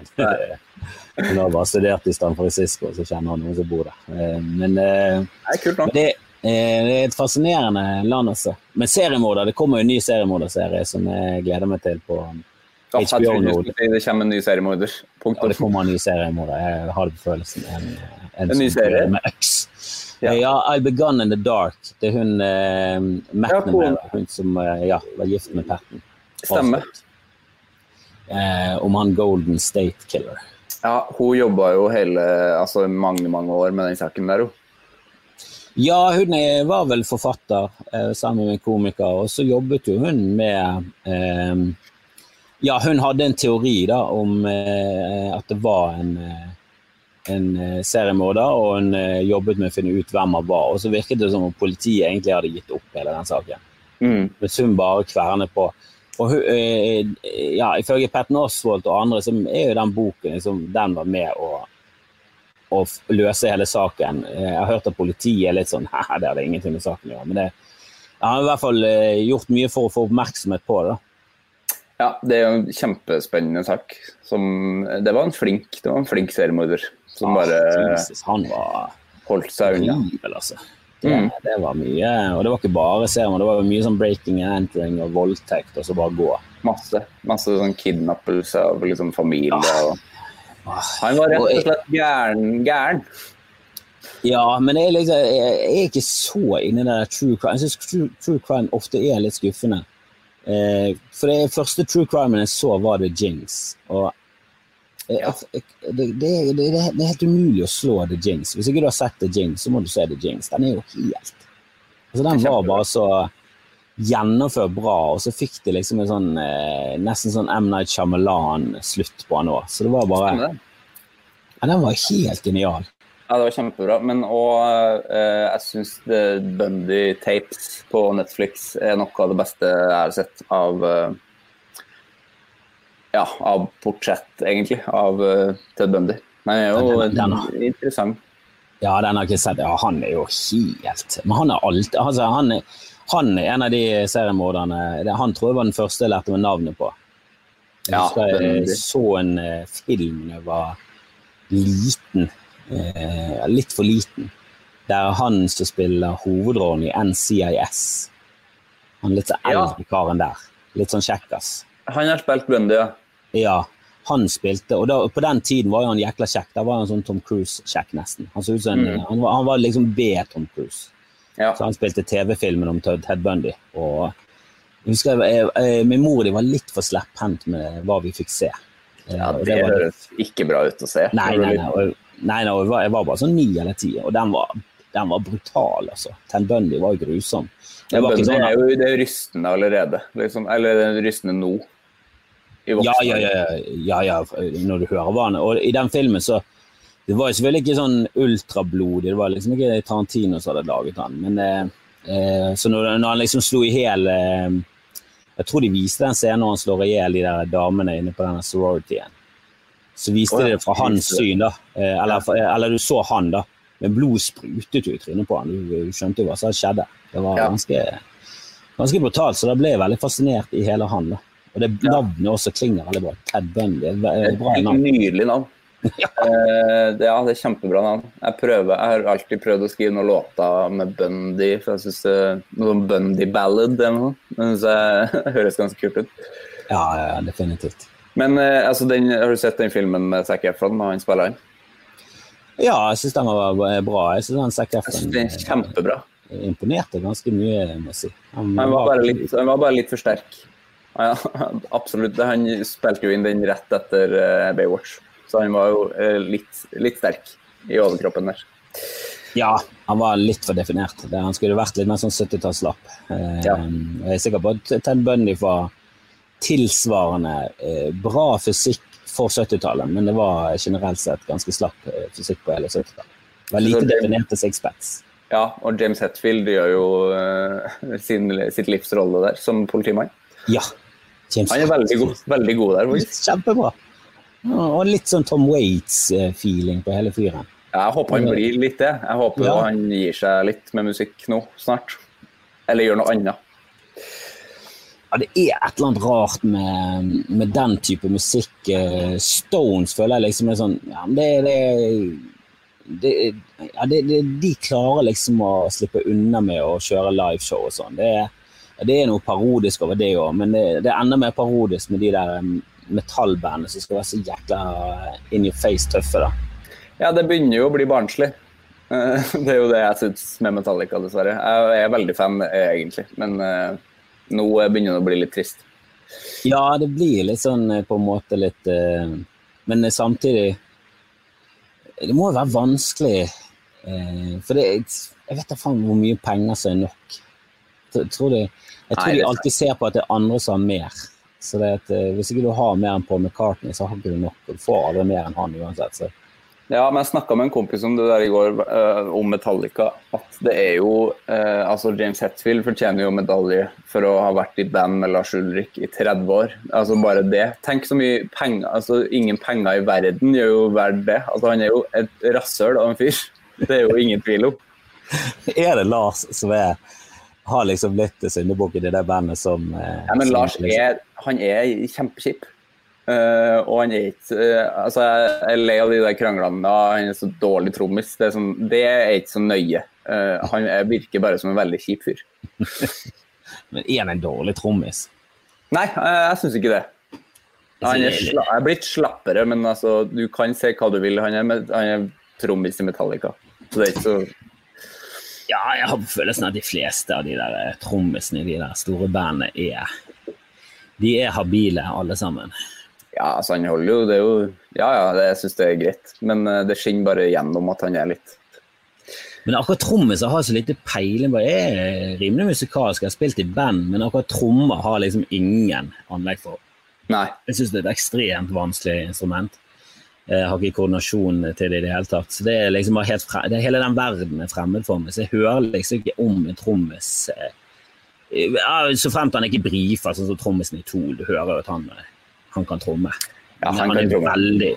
Hun har bare studert i San Francisco, så kjenner hun noen som bor der. Eh, men eh, det er, kult, det, er et fascinerende land, altså. Men seriemorder, det kommer jo en ny seriemorderserie som jeg gleder meg til på HBO Nord. Det kommer en ny seriemorder. Ja, det kommer en ny seriemorder. Jeg har det på følelsen. En, en, en ny serie? Med øks. Ja. ja, I Begun in the Dark. Det er hun eh, McNamara, ja, hun som eh, ja, var gift med Patten. Stemmer. Eh, om han Golden State Killer. Ja, hun jobba jo hele, altså mange, mange år med den saken der, jo. Ja, hun var vel forfatter eh, sammen med en komiker, og så jobbet jo hun med eh, ja, hun hadde en teori da om eh, at det var en, eh, en eh, seriemorder, og hun eh, jobbet med å finne ut hvem han var. Og så virket det som om politiet egentlig hadde gitt opp hele den saken. Mm. Mens hun bare kverner på. Og eh, ja, Ifølge Petten Oswald og andre så er jo den boken liksom, den var med å, å løse hele saken. Jeg har hørt at politiet er litt sånn Nei, Det hadde ingenting med saken å gjøre. Men det, jeg har i hvert fall gjort mye for å få oppmerksomhet på det. da. Ja, det er jo en kjempespennende sak. Som, det var en flink det var en flink seriemorder som ah, bare Jesus, han var holdt seg unna. Altså. Det, mm. det, var mye, og det var ikke bare serum, det var mye sånn breaking and entering og voldtekt, og så bare gå. Masse. Masse sånn kidnappelse av liksom familie. Og... Han var rett og slett gæren. gæren. Ja, men jeg, liksom, jeg, er ikke så inne i det true crime. Jeg syns true, true crime ofte er litt skuffende. Eh, for det første true crimen jeg så, var The Jinx. Og eh, det, det, det, det, er helt umulig å slå The Jinx. Hvis ikke du har sett The Jinx, så må du se The Jinx. Den er jo helt altså, Den var bare så gjennomført bra, og så fikk det liksom en sånn eh, nesten sånn M. Night Shyamalan-slutt på den òg. Så det var bare ja, Den var helt genial. Ja, det var kjempebra. Men òg eh, jeg syns Bundy Tapes på Netflix er noe av det beste jeg har sett av eh, Ja, av portrett, egentlig, av uh, Ted Bundy. Men det er jo den, den, den, interessant. Ja, den har jeg ikke sett. Ja, han er jo helt Men han er alltid altså, han, er, han er en av de seriemorderne Han tror jeg var den første jeg lærte meg navnet på. Jeg husker ja, jeg så en uh, film da jeg var liten eh, litt for liten. Det er han som spiller hovedrollen i NCIS. Han litt så eldre ja. karen der. Litt sånn kjekkas. Han har spilt Bundy, ja. Ja. han spilte, og da, På den tiden var han jækla kjekk. Da var han sånn Tom Cruise-kjekk, nesten. Han, så ut som en, mm. han, var, han var liksom B-Tom Cruise. Ja. Så han spilte TV-filmen om Ted Bundy. Og jeg husker jeg, jeg, Min mor de var litt for slepphendt med hva vi fikk se. Ja, Det, det høres ikke bra ut å se. Nei, nei, nei, og, nei, nei var, jeg var bare sånn ni eller ti, og den var, den var brutal. altså. Ted Bundy var grusom. Det, var Bundy sånn, er jo det rystende allerede. Liksom, eller det rystende nå. Ja, ja, ja, ja, når du hører hva han Og i den filmen så Det var jo selvfølgelig ikke sånn ultrablodig, det var liksom ikke Tarantino som hadde laget han. Men eh, eh så når, når, han liksom slo i hjel eh, jeg tror de viste den scenen når han slår i hjel de der damene inne på denne sorority-en. Så viste oh, de det fra hans syn, da. Eh, eller, eller, du så han, da. Men blod sprutet jo i trynet på han. Du, skjønte jo hva som skjedde. Det var ganske, ganske brutalt, så da ble jeg veldig fascinert i hele han. da. Og det navnet også klinger veldig bra. Ted Bundy. Bra navn. Nydelig navn. Ja. Det, ja, det er kjempebra navn. Jeg, prøver, jeg har alltid prøvd å skrive noen låter med Bundy. for jeg synes det, Noe sånn Bundy-ballad eller noe. Det høres ganske kult ut. Ja, ja definitivt. Men uh, altså, den, har du sett den filmen med Zac Efron og han spiller han? Ja, jeg syns den var bra. Jeg synes den Zac Efron den er kjempebra. Imponerte ganske mye, må jeg si. Han, han, var, litt, han var bare litt for sterk. Ja, absolutt. Han spilte jo inn den rett etter Baywatch. Så han var jo eh, litt, litt sterk i overkroppen der. Ja, han var litt for definert. Han skulle vært litt mer sånn 70-tallslapp. Eh, ja. Jeg er sikker på at Ted Bundy var tilsvarende eh, bra fysikk for 70-tallet, men det var generelt sett ganske slapp fysikk på hele 70-tallet. Var lite definerte sixpats. Ja, og James Hetfield gjør jo uh, sin, sitt livs rolle der, som politimann. Ja. James Han er veldig god, veldig god der. Kjempebra. Og litt sånn Tom Waits-feeling på hele fyren. Jeg håper han blir litt det. Jeg håper ja. han gir seg litt med musikk nå snart. Eller gjør noe annet. Ja, det er et eller annet rart med, med den type musikk. Eh, Stones føler jeg liksom er sånn ja, det, det, det, ja, det, De klarer liksom å slippe unna med å kjøre liveshow og sånn. Det, det, er noe parodisk over det òg, men det, er enda mer parodisk med de der metallbandene som skal være så jækla in your face tøffe, da. Ja, det begynner jo å bli barnslig. Det er jo det jeg syns med Metallica, dessverre. Jeg er veldig fan, egentlig, men eh, nå begynner det å bli litt trist. Ja, det blir litt sånn eh, på en måte litt Men samtidig Det må jo være vanskelig. For det, jeg vet da faen hvor mye penger som er nok. Jeg tror, de, jeg tror Nei, de alltid ser på at det er andre som har mer. Så det at, eh, Hvis ikke du har mer enn Paul McCartney, så har ikke du nok. Du får aldri mer enn han uansett. Så. Ja, men jeg snakka med en kompis om det der i går, uh, om Metallica. At det er jo uh, Altså, James Hetfield fortjener jo medalje for å ha vært i band med Lars Ulrik i 30 år. Altså bare det. Tenk så mye penger Altså, ingen penger i verden gjør jo verdt det. Altså, han er jo et rasshøl av en fyr. Det er jo ingen tvil om. er det Lars som er har liksom blitt syndebukken i det bandet som eh, Ja, men som Lars liksom... er, han er kjempekjip. Uh, og han er ikke uh, Altså, jeg er lei av de der kranglene. Da. Han er så dårlig trommis. Det, sånn, det, er ikke så nøye. Uh, han er, virker bare som en veldig kjip fyr. men er han en dårlig trommis? Nei, jeg syns ikke det. Han er, sla, er, blitt slappere, men altså, du kan se hva du vil. Han er, med, han er trommis i Metallica. Så det er ikke så ja, jeg har følelsen av at de fleste av de der eh, trommisene i de der store bandene er De er habile, alle sammen. Ja, altså han holder jo Det er jo Ja ja, det, jeg syns det er greit. Men eh, det skinner bare gjennom at han er litt men akkurat trommiser har så lite peiling. Jeg er rimelig musikalsk, jeg har spilt i band, men akkurat trommer har liksom ingen anlegg for. Nei. Jeg syns det er et ekstremt vanskelig instrument. Jeg har ikke koordinasjon til det i det hele tatt. Så det er liksom bare helt frem, Hele den verden er fremmed for meg, så jeg hører liksom ikke om en trommis eh, Så fremt han ikke brifer, sånn som trommisen i Tool. Du hører jo at han, han kan tromme. Ja, han, han, er tromme. veldig,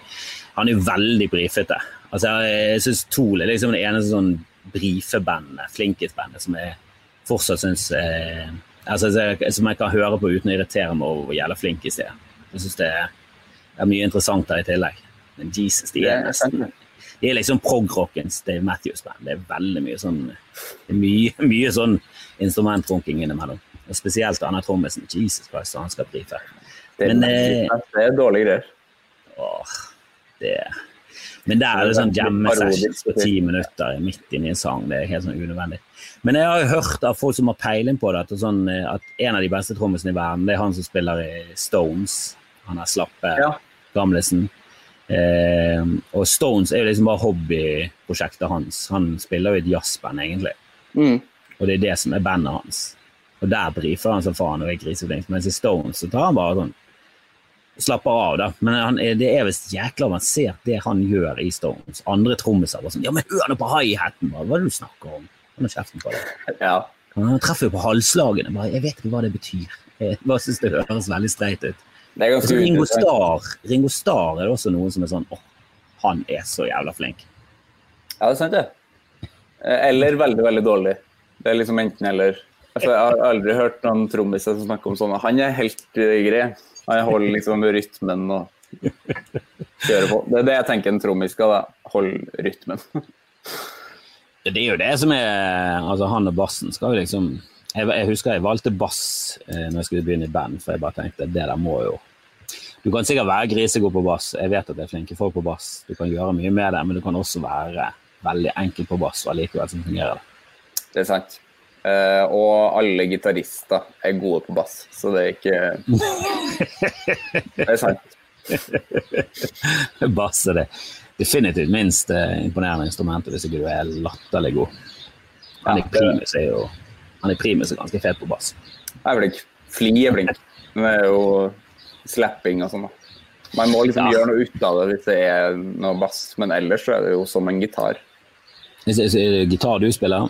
han er veldig brifete. Altså, jeg syns Tool er liksom det eneste sånn brifebandet, flinkisbandet, som jeg fortsatt syns eh, altså, Som jeg kan høre på uten å irritere meg over hvor jævla flink i er. Jeg syns det er mye interessant der i tillegg. Men Jesus, de er nesten De er liksom prog-rockens Dave Matthews-band. Det er veldig mye sånn mye, mye sånn instrumentrunking innimellom. Og spesielt Anna trommisen. Jesus Christ, han skal. Det, Men, eh, det er dårlige greier. Åh, det Men der er det sånn jammesessions på ti minutter midt inni en sang. Det er helt sånn unødvendig. Men jeg har jo hørt av folk som har peiling på det, at, sånn, at en av de beste trommisene i verden, det er han som spiller i Stones. Han er slappe ja. gamlesen. Eh, og Stones er jo liksom bare hobbyprosjektet hans. Han spiller jo i et jazzband, egentlig. Mm. Og det er det som er bandet hans. Og der brifer han som faen og er griseflink. Mens i Stones så tar han bare sånn slapper av, da. Men han, det er visst jækla avansert, det han gjør i Stones. Andre trommiser bare sånn Ja, men hør nå på high-haten! Hva er det du snakker om? Hold kjeften på deg. Ja. Han treffer jo på halvslagene. Bare, jeg vet ikke hva det betyr. Jeg bare syns det høres veldig streit ut. Altså, Ringo, Starr, Ringo Starr er også noen som er sånn åh, han er så jævla flink. Ja, det er sant, det. Eller veldig, veldig dårlig. Det er liksom enten eller. Altså, jeg har aldri hørt noen trommiser som snakker om sånne. Han er helt grei. Han holder liksom rytmen og kjører på. Det er det jeg tenker en trommis skal, da. Holde rytmen. det er jo det som er Altså, han og bassen skal jo liksom jeg, jeg, husker jeg valgte bass eh, når jeg skulle begynne i band, for jeg bare tenkte det der må jo Du kan sikkert være grisegod på bass, jeg vet at det er flinke folk på bass. Du kan gjøre mye med det, men du kan også være veldig enkel på bass og allikevel som fungerer det. Det er sant. Uh, og alle gitarister er gode på bass, så det er ikke Det er sant. bass er det definitivt minst uh, imponerende instrumentet hvis ikke du er latterlig god. Det primus er jo han er primus er ganske fet på bass. Jeg er flink. Fli er flink. Det er jo slapping og sånn. Man må liksom ja. gjøre noe ut av det hvis det er noe bass, men ellers så er det jo som en gitar. Er det gitar du spiller?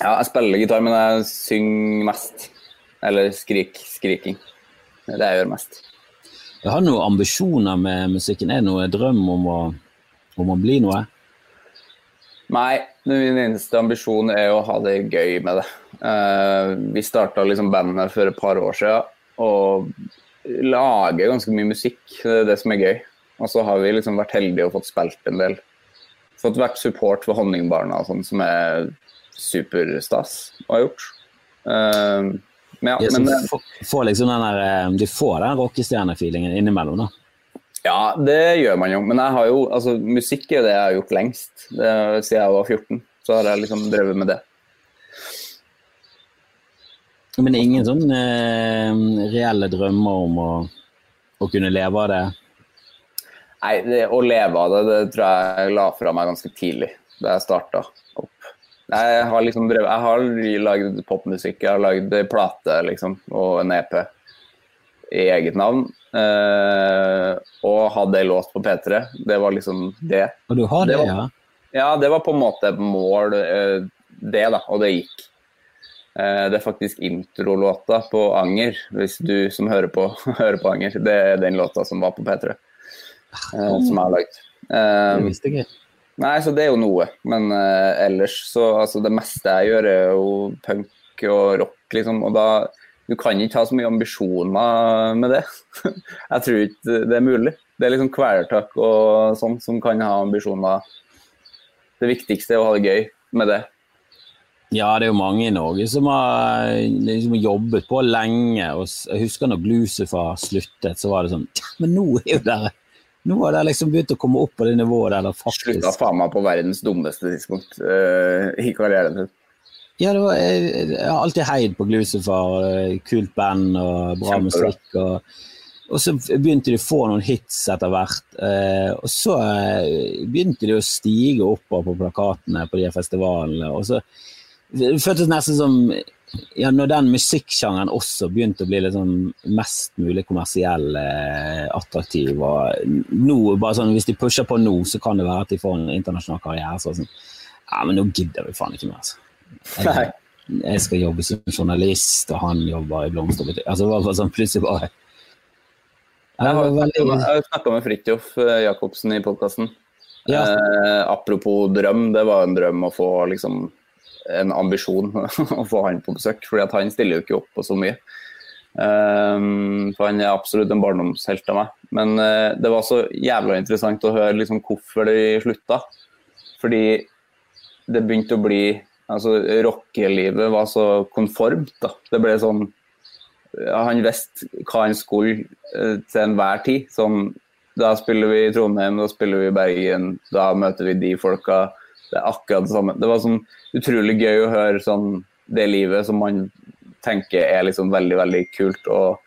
Ja, jeg spiller gitar, men jeg synger mest. Eller skrik, skriking. Det er det jeg gjør mest. Jeg har noen ambisjoner med musikken. Er det noe drøm om å, om å bli noe? Nei, min eneste ambisjon er å ha det gøy med det. Uh, vi starta liksom bandet for et par år siden og lager ganske mye musikk. Det er det som er gøy. Og så har vi liksom vært heldige og fått spilt en del. Fått vært support for Honningbarna og sånn, som er superstas å ha gjort. Uh, men, ja, men, eh, får, liksom den der, eh, du får den rockestjernefeelingen innimellom, da? Ja, det gjør man jo. Men jeg har jo, altså, musikk er jo det jeg har gjort lengst. Det, siden jeg var 14, så har jeg liksom drevet med det. Men det er ingen sånn eh, reelle drømmer om å, å, kunne leve av det? Nei, det, å leve av det, det tror jeg jeg la fra meg ganske tidlig, da jeg starta opp. Jeg har liksom drevet, jeg har lagd popmusikk, jeg har lagd plate liksom, og en EP i eget navn. Uh, og hadde ei låt på P3. Det var liksom det. Og du har det, det var, ja? Ja, det var på en måte mål, uh, det, da. Og det gikk. Uh, det er faktisk introlåta på Anger, hvis du som hører på, hører på Anger. Det er den låta som var på P3, som jeg har lagd. det visste jeg ikke. Nei, så det er jo noe. Men ellers så altså det meste jeg gjør, er jo punk og rock, liksom. Og da Du kan ikke ha så mye ambisjoner med det. jeg tror ikke det er mulig. Det er liksom Kvelertak og sånn som kan ha ambisjoner. Det viktigste er å ha det gøy med det. Ja, det er jo mange i Norge som har liksom jobbet på lenge. og Jeg husker når Glucifer sluttet, så var det sånn Men nå er jo dere nå har de liksom begynt å komme opp på det nivået der det faktisk Slutta faen meg på verdens dummeste tidspunkt uh, i karrieren sin. Ja, var, jeg, jeg, har alltid heid på Glucifer. Eh, kult band og bra Kjempebra. musikk. Og, og, så begynte de å få noen hits etter hvert. Eh, og så begynte de å stige oppover på plakatene på de festivalene. Og så det føltes nesten som ja, når den musikksjangeren også begynte å bli litt sånn mest mulig kommersiell eh, attraktiv og nå, bare sånn, Hvis de pusher på nå, så kan det være at de får en internasjonal karriere. Så sånn, ja, men nå gidder vi faen ikke mer. Altså. Jeg, jeg, skal jobbe som journalist, og han jobber i blomsterbutikk. Altså, det var sånn plutselig bare Jeg har, har snakka med Fridtjof eh, Jacobsen i podkasten. Ja. Eh, apropos drøm, det var en drøm å få liksom en ambisjon å få han på besøk, fordi han stiller jo ikke opp på så mye. Um, for han er absolutt en barndomshelt av meg. Men uh, det var så jævla interessant å høre liksom, hvorfor de slutta. Fordi det begynte å bli Altså, rockelivet var så konformt. da. Det ble sånn Han visste hva han skulle uh, til enhver tid. Sånn, da spiller vi i Trondheim, da spiller vi i Bergen, da møter vi de folka. Det er akkurat det samme. Det var sånn utrolig gøy å høre sånn, det livet som man tenker er liksom veldig, veldig kult og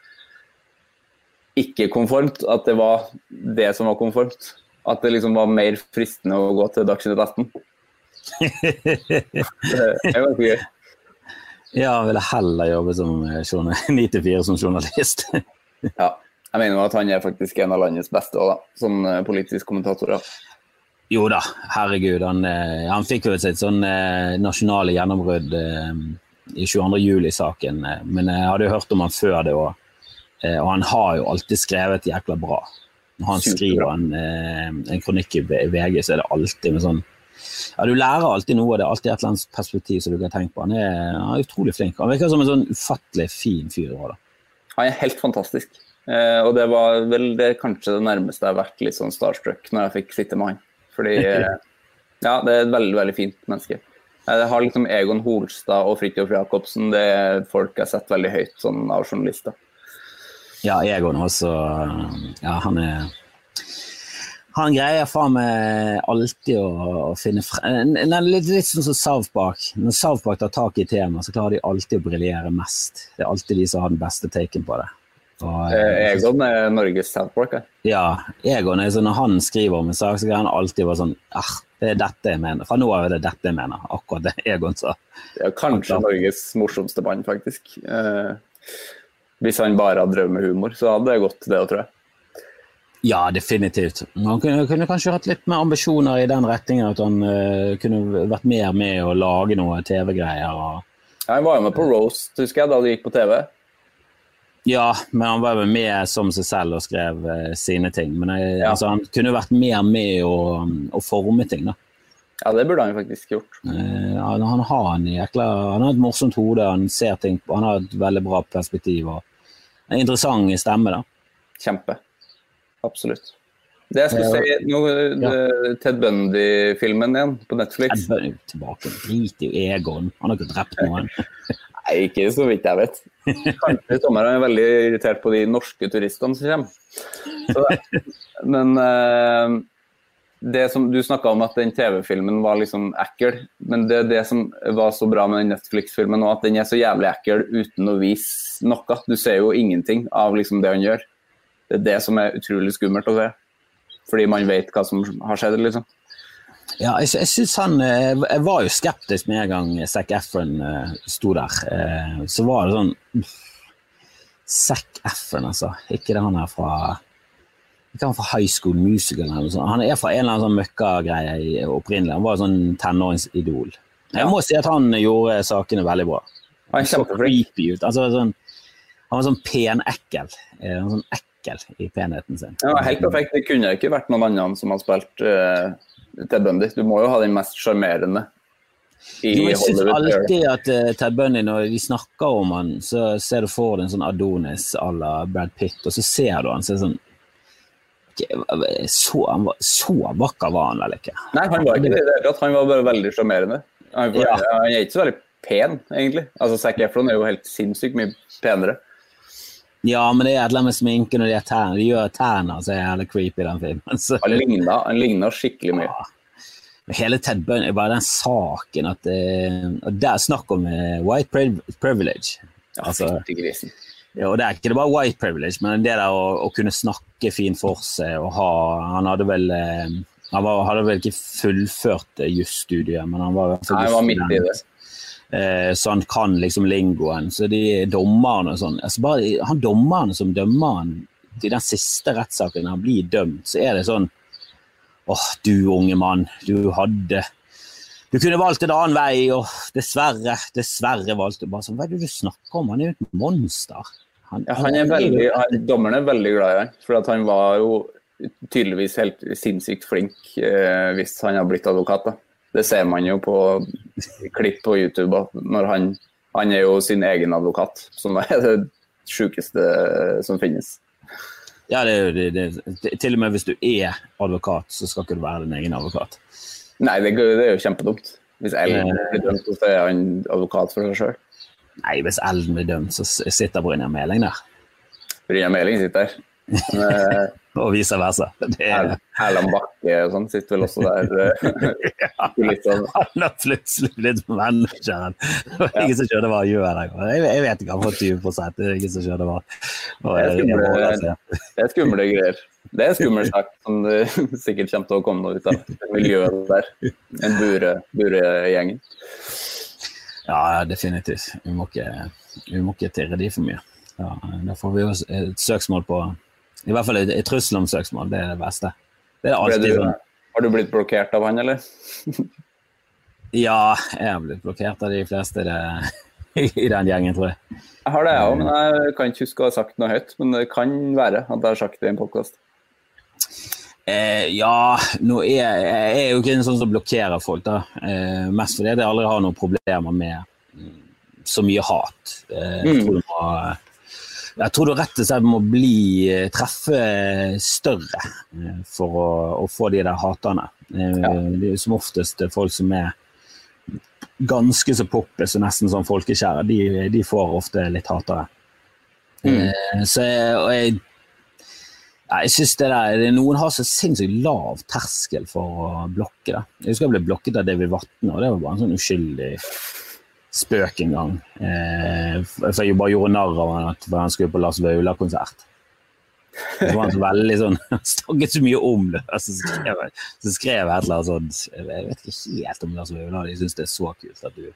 ikke konformt. At det var det som var konformt. At det liksom var mer fristende å gå til Dagsnytt 18. det var gøy. Ja, jeg ville heller jobbe som 9-4 som journalist. ja. Jeg mener at han er faktisk en av landets beste også, da, som eh, politisk kommentator. Ja. Jo da, herregud. Han, eh, han fikk jo sitt sånn eh, nasjonale gjennombrudd i 22. juli-saken, men jeg hadde jo hørt om han før det òg. Og han har jo alltid skrevet jækla bra. Når han skriver en, en kronikk i VG, så er det alltid med sånn ja, Du lærer alltid noe, det er alltid et eller annet perspektiv som du kan tenke på. Han er, han er utrolig flink. Han virker som en sånn ufattelig fin fyr. Også, Han er helt fantastisk. Eh, og det var vel det kanskje det nærmeste jeg har vært litt sånn starstruck når jeg fikk sitte med han. Fordi eh, ja, det er et veldig, veldig fint menneske. Jeg har liksom Egon Holstad og Fridtjof Jacobsen, det er folk jeg setter veldig høyt sånn av journalister. Ja, Egon også. Ja, han er han greier faen meg alltid å, å finne frem litt, litt sånn som South Park. Når South Park tar tak i temaet, så klarer de alltid å briljere mest. Det er alltid de som har den beste taken på det. Og, eh, Egon er Norges South Park? Eh? Ja. Egon er sånn, Når han skriver om en sak, så kan han alltid være sånn ah, det er dette jeg mener. Fra nå av er det dette jeg mener. Akkurat det Egon sa. Ja, kanskje Norges morsomste band, faktisk. Eh, hvis han bare hadde drevet med humor, så hadde det gått, det òg, tror jeg. Ja, definitivt. Han kunne, kunne, kanskje hatt litt mer ambisjoner i den retningen. At han uh, kunne vært mer med å lage noe TV-greier. Ja, han var jo med på Roast, husker jeg, da det gikk på TV. Ja, men han var jo med som seg selv og skrev uh, sine ting. Men jeg, ja. altså, han kunne vært mer med å, forme ting, da. Ja, det burde han faktisk gjort. Uh, han, han, har en jækla, han har et morsomt hode, han ser ting Han har et veldig bra perspektiv og en interessant stemme, da. Kjempe. Absolutt. Det jeg skulle si, nå, ja. Ted Bundy-filmen igjen på Netflix. Ted Bundy tilbake. Drit i Egon. Han har ikke drept noen. Nei, ikke så vidt jeg vet. Kanskje Tommer er veldig irritert på de norske turistene som kommer. Så, men uh, det som Du snakka om at den TV-filmen var liksom ekkel. Men det er det som var så bra med den Netflix-filmen, at den er så jævlig ekkel uten å vise noe. Du ser jo ingenting av liksom det han gjør. Det er det som er utrolig skummelt å se. Fordi man vet hva som har skjedd, liksom. Ja, jeg, jeg synes han eh, Jeg var jo skeptisk med en gang Zac Efron uh, sto der. Uh, så var det sånn Zac Efron, altså. Ikke det han er fra ikke han fra High School Musical eller noe sånt. Han er fra en eller annen sånn møkkagreie opprinnelig. Han var sånn tenåringsidol. Jeg må si at han gjorde sakene veldig bra. Han, så creepy ut. Altså, sånn, han var sånn penekkel. Sånn ekkel ekkel i penheten sin. Ja, Helt perfekt. Det kunne ikke vært noen annen som har spilt uh, Ted Bundy. Du må jo ha den mest sjarmerende jo, jeg syns alltid at uh, Ted Bundy, når de snakker om han, så ser du for deg en sånn Adonis à la Brad Pitt, og så ser du han så sånn så, han var, så vakker var han vel ikke? Nei, han var ikke det. Han var bare veldig sjarmerende. Han, ja. han, er ikke så veldig pen, egentlig. Altså, Zac Efron er jo helt sinnssykt mye penere. Ja, men det er et eller annet med sminken og de tærne. De gjør tærne så er jævlig creepy i den filmen. Så. Han ligner, han ligner skikkelig mye. Ja. Hele Ted Bunny, bare den saken at uh, og Der snakk om uh, white privilege. Ja, altså, ja, og det er ikke bare white privilege, men det der å, å kunne snakke fint for seg og ha Han hadde vel uh, han var, hadde vel ikke fullført jusstudiet, men han var, Nei, han var midt i det. Eh, så han kan liksom lingoen. Så de dommerne og sånn altså bare Han dommeren som dømmer han i den siste rettssaken, han blir dømt, så er det sånn Åh, du unge mann, du hadde Du kunne valgt en annen vei, og dessverre, dessverre valgte du bare sånn Hva er det du snakker om? Han er jo et monster. Han, ja, han er veldig, dommeren er veldig glad i han, for han var jo tydeligvis helt sinnssykt flink eh, hvis han har blitt advokat. da. Det ser man jo på klipp på YouTube. når han, han er jo sin egen advokat, som er det sjukeste som finnes. Ja, det det, det, Til og med hvis du er advokat, så skal ikke du være din egen advokat. Nei, det, det er jo kjempedumt. Hvis Ellen blir dømt, så er han advokat for seg sjøl. Nei, hvis Elden blir dømt, så sitter Brynjar Meling der. Brynjar Meling sitter der. og vice versa. Er... Erland Bakke og sånn sitter vel også der. ja, han har plutselig blitt manageren. Det var ingen som skjønner hva han gjør der. Jeg, jeg vet ikke, han får 20 Det er ingen som skjønner hva, det, er skumle, det er skumle greier. Det er skummel sak som det sikkert kommer til å komme noe ut av miljøet der. En buregjengen. Bure ja, definitivt. Vi må ikke, vi må ikke tirre de for mye. Ja, da får vi jo et søksmål på I hvert fall i, trussel om søksmål. Det er det beste. Det er alltid du, sånn. Har du blitt blokkert av han, eller? ja, jeg har blitt blokkert av de fleste det, i den gjengen, tror jeg. Jeg har det, jeg òg, men jeg kan ikke huske å ha sagt noe høyt. Men det kan være at jeg har sagt det i en podkast. Eh, ja, nå er jeg, jeg er jo ikke en sånn som blokkerer folk. da. Eh, mest fordi jeg aldri har noen problemer med mm, så mye hat. Eh, jeg, tror mm. må, jeg, tror du rett og slett må bli eh, treffe større eh, for å, å, få de der haterne. Eh, ja. Det er som oftest folk som er ganske så poppis og nesten sånn folkekjære. De, de får ofte litt hatere. Mm. så jeg jeg synes det der, Noen har så sinnssykt lav terskel for å blokke. det. Jeg husker jeg ble blokket av David Vatne, og det var bare en sånn uskyldig spøk en gang. Eh, for jeg bare gjorde narr av han at han skulle på Lars Vaular-konsert. Så var han så veldig sånn Han snakket så mye om det. Så skrev, så skrev jeg et eller annet sånt Jeg vet ikke helt om Lars Vaular. De syns det er så kult at du,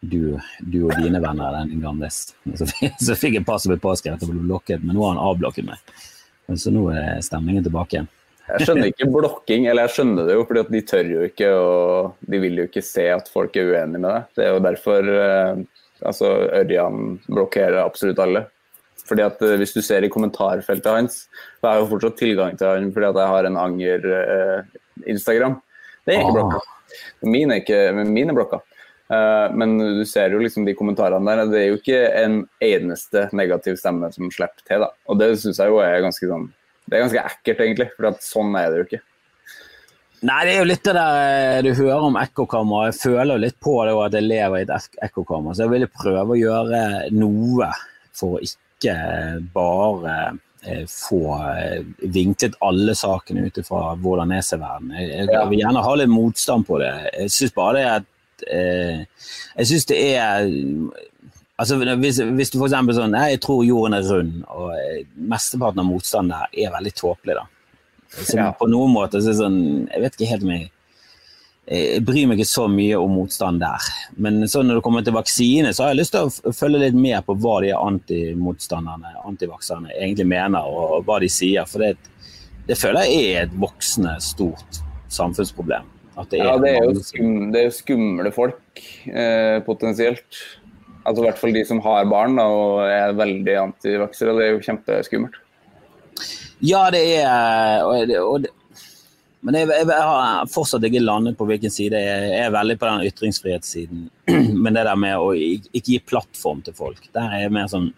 du, du og dine venner er den gamle. Så, så fikk jeg passet mitt påskrevet og ble blokket, men nå har han avblokket meg. Så nå er stemningen tilbake igjen. Jeg skjønner ikke blokking, eller jeg skjønner det jo, fordi de tør jo ikke og de vil jo ikke se at folk er uenige med deg. Det er jo derfor eh, altså, Ørjan blokkerer absolutt alle. Fordi at eh, Hvis du ser i kommentarfeltet hans, så har jeg jo fortsatt tilgang til han fordi at jeg har en anger-Instagram. Eh, det er ikke ah. blokka. Min er, ikke, min er blokka. Uh, men du ser jo liksom de kommentarene der. Det er jo ikke en eneste negativ stemme som slipper til. da. Og det syns jeg jo er ganske sånn Det er ganske ekkelt, egentlig. For sånn er det jo ikke. Nei, det er jo litt det der eh, du hører om ekkokamera. Jeg føler jo litt på det at jeg lever i et ekkokammer. Så jeg vil prøve å gjøre noe for å ikke bare eh, få vinklet alle sakene ut ifra hvordan jeg ser verden. Jeg, vil gjerne ha litt motstand på det. Jeg syns bare det eh, Jeg syns det er Altså, hvis, hvis du f.eks. sånn Jeg tror jorden er rund, og eh, mesteparten av motstanden der er veldig tåpelig, da. Så ja. på noen måter så er det sånn Jeg vet ikke helt om jeg jeg bryr meg ikke så mye om motstand der. Men så når det kommer til vaksine, så har jeg lyst til å følge litt med på hva de antimotstanderne, antivakserne, egentlig mener, og hva de sier. For det, det føler jeg er et voksende, stort samfunnsproblem. Det er, ja, det er, jo skum, det er skumle folk, eh, potensielt. Altså I hvert fall de som har barn da, og er veldig antivaksere. Det er jo kjempeskummelt. Ja, det er og det, og det, Men jeg, jeg, har fortsatt ikke landet på hvilken side. Jeg er veldig på den ytringsfrihetssiden. Men det der med å ikke gi plattform til folk, der er jeg mer sånn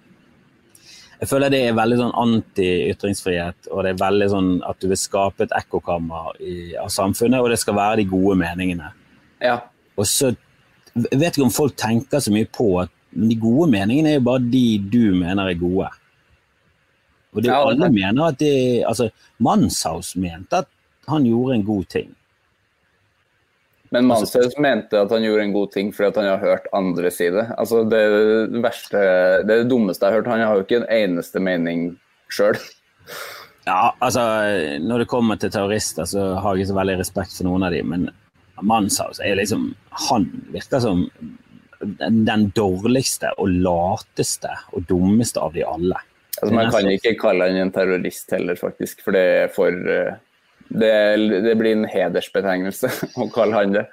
jeg føler det er veldig sånn anti-ytringsfrihet, og det er veldig sånn at du vil skape et ekkokammer av samfunnet, og det skal være de gode meningene. Ja. Og så jeg vet ikke om folk tenker så mye på at de gode meningene er jo bare de du mener er gode. Og det, ja, alle mener at det, altså, Manshaus mente at han gjorde en god ting. Men Manshaus mente at han gjorde en god ting fordi han har hørt andre si det. Altså, det, er det, verste, det det dummeste jeg har hørt. Han har jo ikke en eneste mening sjøl. Ja, altså, når det kommer til terrorister, så har jeg ikke så veldig respekt for noen av dem. Men Manshaus er liksom Han virker som den dårligste og lateste og dummeste av de alle. Altså, man kan ikke kalle han en terrorist heller, faktisk, for det er for uh det, det, blir en hedersbetegnelse å kalle han det.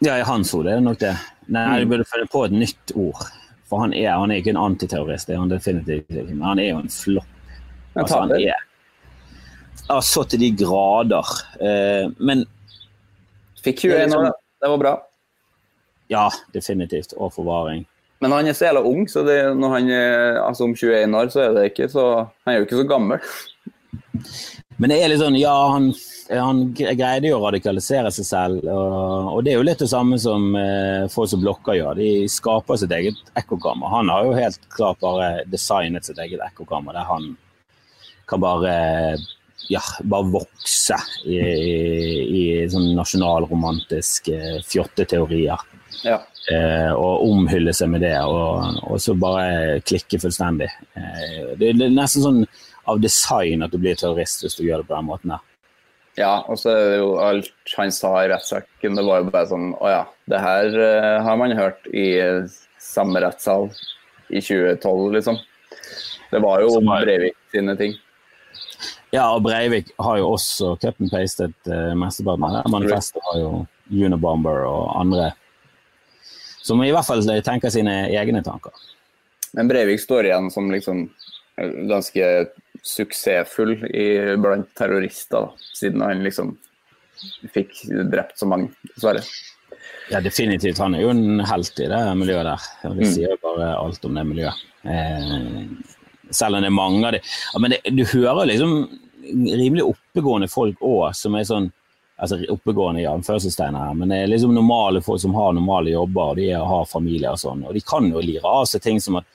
Ja, i hans ord er det nok det. Nei, mm. Du burde finne på et nytt ord. For han er, han er ikke en antiterrorist, det er han definitivt ikke. Men han er jo en flopp. Altså, han er ja, så til de grader. Eh, men Fikk 21 liksom, år, det var bra. Ja, definitivt. Og forvaring. Men han er så jævla ung, så det, når han er altså om 21 år, så er det ikke så Han er jo ikke så gammel. Men det er litt sånn, ja, han, han greide jo å radikalisere seg selv. Og, og, det er jo litt det samme som eh, folk som blokker gjør. De skaper sitt eget ekkokammer. Han har jo helt klart bare designet sitt eget ekkokammer, der han kan bare ja, bare vokse i, i, i sånn nasjonalromantiske fjotteteorier. Ja. Eh, og omhylle seg med det, og, og, så bare klikke fullstendig. Eh, det, det, er nesten sånn av design at du blir terrorist hvis du gjør det på den måten der. Ja, og så er det jo alt han sa i rettssaken, det var jo bare sånn Å ja, det her uh, har man hørt i samme rettssal i 2012, liksom. Det var jo Breivik sine ting. Ja, og Breivik har jo også cut and pastet uh, mesteparten av det. Manifestet har jo Unibomber og andre som i hvert fall tenker sine egne tanker. Men Breivik står igjen som liksom ganske suksessfull i, blant terrorister, da, siden han liksom fikk drept så mange, dessverre. Ja, definitivt. Han er jo en helt i det miljøet der. Det mm. sier jo bare alt om det miljøet. Eh, selv om det er mange av dem. Men det, du hører liksom rimelig oppegående folk òg, som er sånn altså oppegående i anførselstegn her, men det er liksom normale folk som har normale jobber, og de har familie og sånn. Og de kan jo lire av seg ting som at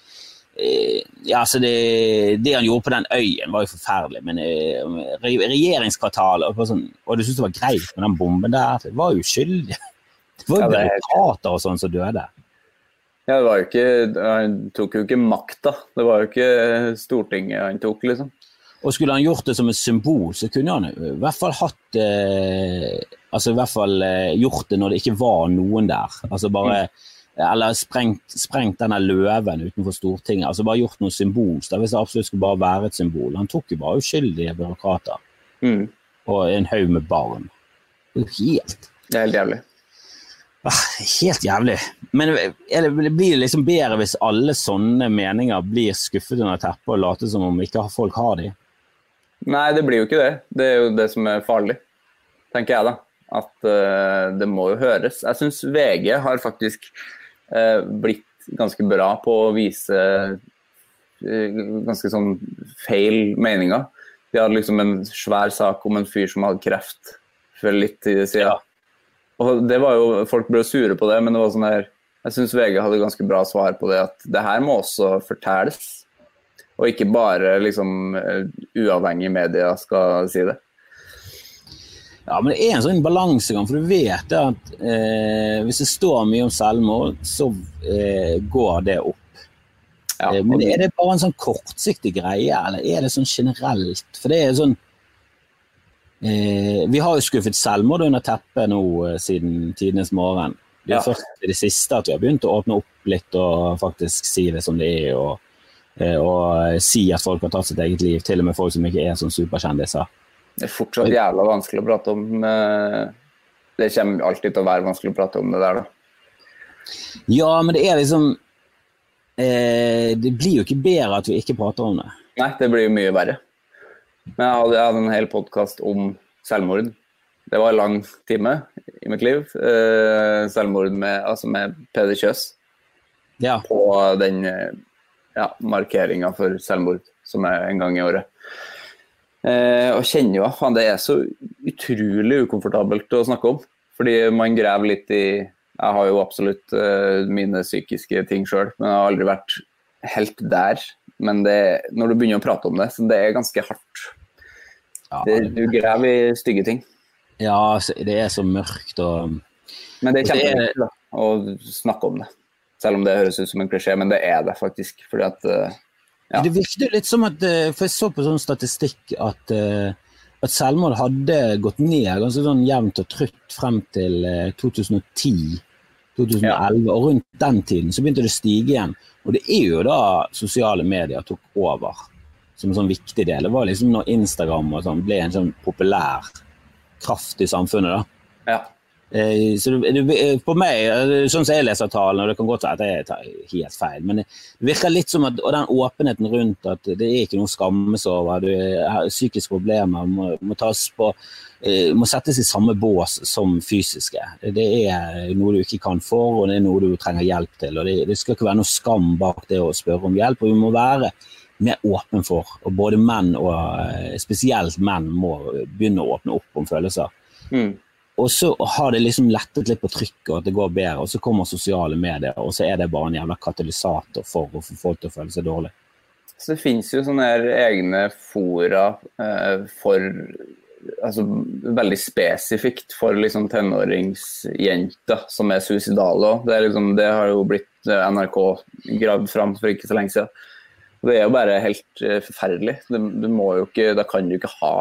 Eh, ja, altså det, det, han gjorde på den øyen, var jo forferdelig. Men eh, regjeringskvartalet og, sånn, og du syntes det var greit med den bomben der? Det var uskyldig. Det var jo byråkrater og sånn som døde. Ja, det var jo ikke, Han tok jo ikke makta. Det var jo ikke Stortinget han tok, liksom. Og skulle han gjort det som et symbol, så kunne han i hvert fall hatt eh, Altså i hvert fall eh, gjort det når det ikke var noen der. Altså bare mm eller sprengt, sprengt denne løven utenfor Stortinget. altså Bare gjort noe symbolsk. Hvis det absolutt skulle bare være et symbol. Han tok jo bare uskyldige byråkrater. Mm. Og en haug med barn. Det er jo helt Det er helt jævlig. Ah, helt jævlig. Men det blir liksom bedre hvis alle sånne meninger blir skuffet under teppet og later som om ikke folk har de? Nei, det blir jo ikke det. Det er jo det som er farlig, tenker jeg da. At uh, det må jo høres. Jeg syns VG har faktisk uh, blitt ganske bra på å vise uh, ganske sånn feil meninger. De hadde liksom en svær sak om en fyr som hadde kreft for litt tid siden. Ja. Og det var jo, Folk ble sure på det, men det var sånn her, jeg syns VG hadde ganske bra svar på det. At det her må også fortelles. Og ikke bare liksom uavhengig uavhengige medier skal si det. Ja, men det er en sånn balansegang, for du vet at eh, hvis det står mye om selvmord, så eh, går det opp. Ja, eh, men er det bare en sånn kortsiktig greie, eller er det sånn generelt? For det er sånn eh, Vi har jo skuffet selvmord under teppet nå eh, siden tidenes morgen. Det er ja. først i det siste at vi har begynt å åpne opp litt og faktisk si det som det er. og, eh, og si at folk har tatt sitt eget liv, til og med folk som ikke er sånn superkjendiser. Det er fortsatt jævla vanskelig å prate om. Eh, det kommer alltid til å være vanskelig å prate om det der, da. Ja, men det er liksom eh, Det blir jo ikke bedre at vi ikke prater om det. Nei, det blir jo mye verre. Men jeg hadde, jeg hadde en hel podkast om selvmord. Det var en lang time i mitt liv. Eh, selvmord med, altså med Peder Kjøs. Ja. På den eh, ja, markeringa for selvmord som er en gang i året. Eh, og kjenner jo at det er så utrolig ukomfortabelt å snakke om. Fordi man graver litt i Jeg har jo absolutt eh, mine psykiske ting sjøl, men jeg har aldri vært helt der. Men det, når du begynner å prate om det, så det er ganske hardt. Det, du graver i stygge ting. Ja, det er så mørkt og Men det er kjempeviktig å snakke om det. Selv om det høres ut som en klisjé, men det er det faktisk. Fordi at uh, ja. Det virket litt som at eh, For jeg så på sånn statistikk at, eh, at selvmord hadde gått ned ganske sånn jevnt og trutt frem til 2010. Eh, 2011, ja. og rundt den tiden så begynte det å stige igjen. Og det er jo da sosiale medier tok over som en sånn viktig del. Det var liksom når Instagram og sånn ble en sånn populær kraft i samfunnet. da. Ja. Eh, så du, du, på meg, eh, sånn som jeg leser talen, og det kan godt være at jeg tar helt feil, men det virker litt som at og den åpenheten rundt at det er ikke noe å skammes over. Du har psykiske problemer, må, må, på, eh, må settes i samme bås som fysiske. Det er noe du ikke kan for, og det er noe du trenger hjelp til. og Det, det skal ikke være noe skam bak det å spørre om hjelp. og vi må være mer åpen for. Og både menn og spesielt menn må begynne å åpne opp om følelser. Mm. Og så har det liksom lettet litt på trykket, og at det går bedre. Og så kommer sosiale medier, og så er det bare en jævla katalysator for å få folk til å føle seg dårlig. Så det finnes jo sånne egne fora eh, for altså, veldig spesifikt for liksom, tenåringsjenter som er suicidale òg. Det, liksom, det, har jo blitt eh, NRK gravd fram for ikke så lenge siden. Det er jo bare helt uh, forferdelig. Du, du, må jo ikke, da kan du ikke ha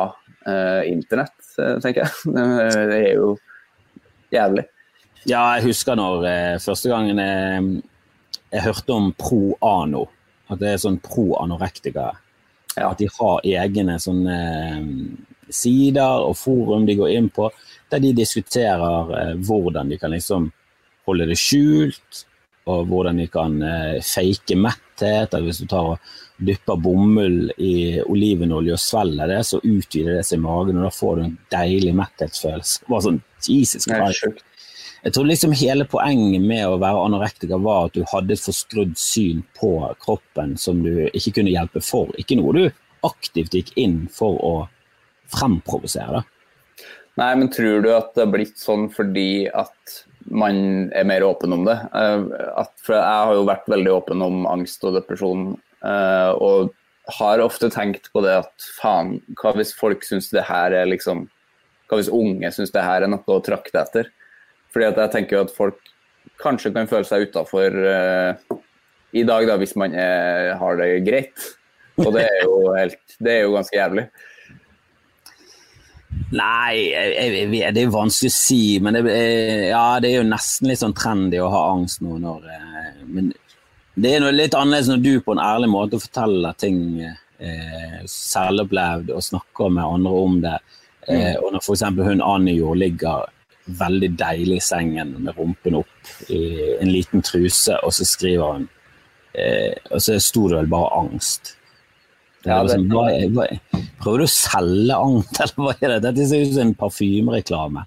internett, uh, tenker jeg. Det er jo jævlig. Ja, jeg husker når første gangen jeg, jeg hørte om pro ano. At det er sånn pro-anorektika. Ja. At de har egne sånne sider og forum de går inn på, der de diskuterer eh, hvordan de kan liksom holde det skjult, og hvordan vi kan eh, fake metthet. Hvis du tar og dypper bomull i olivenolje og svelger det, så utvider det seg i magen, og da får du en deilig metthetsfølelse. Bare sånn, Jesus Christ. Jeg tror liksom hele poenget med å være anorektiker var at du hadde et forskrudd syn på kroppen som du ikke kunne hjelpe for. Ikke noe du aktivt gikk inn for å fremprovosere det. Nei, men tror du at det har blitt sånn fordi at man er mer åpen om det? Eh, at, for jeg har jo vært veldig åpen om angst og depresjon, eh, og har ofte tenkt på det at faen, hva hvis folk syns det her er liksom Hva hvis unge syns det her er noe å trakte etter? Fordi at jeg tenker at folk kanskje kan føle seg utafor uh, i dag, da, hvis man er, har det greit. Og det er jo, helt, det er jo ganske jævlig. Nei, jeg, jeg, det er vanskelig å si. Men det, ja, det, er jo nesten litt sånn trendy å ha angst nå. Når, eh, men det er noe litt annerledes når du på en ærlig måte forteller ting eh, selvopplevd og snakker med andre om det. Eh, mm. og når f.eks. hun Anjo ligger veldig deilig i sengen med rumpen opp i en liten truse, og så skriver hun eh, Og så sto det vel bare angst. Ja, det, sånn, hva, hva, prøver du å selge angst, eller hva er det? Dette ser ut som en parfymereklame.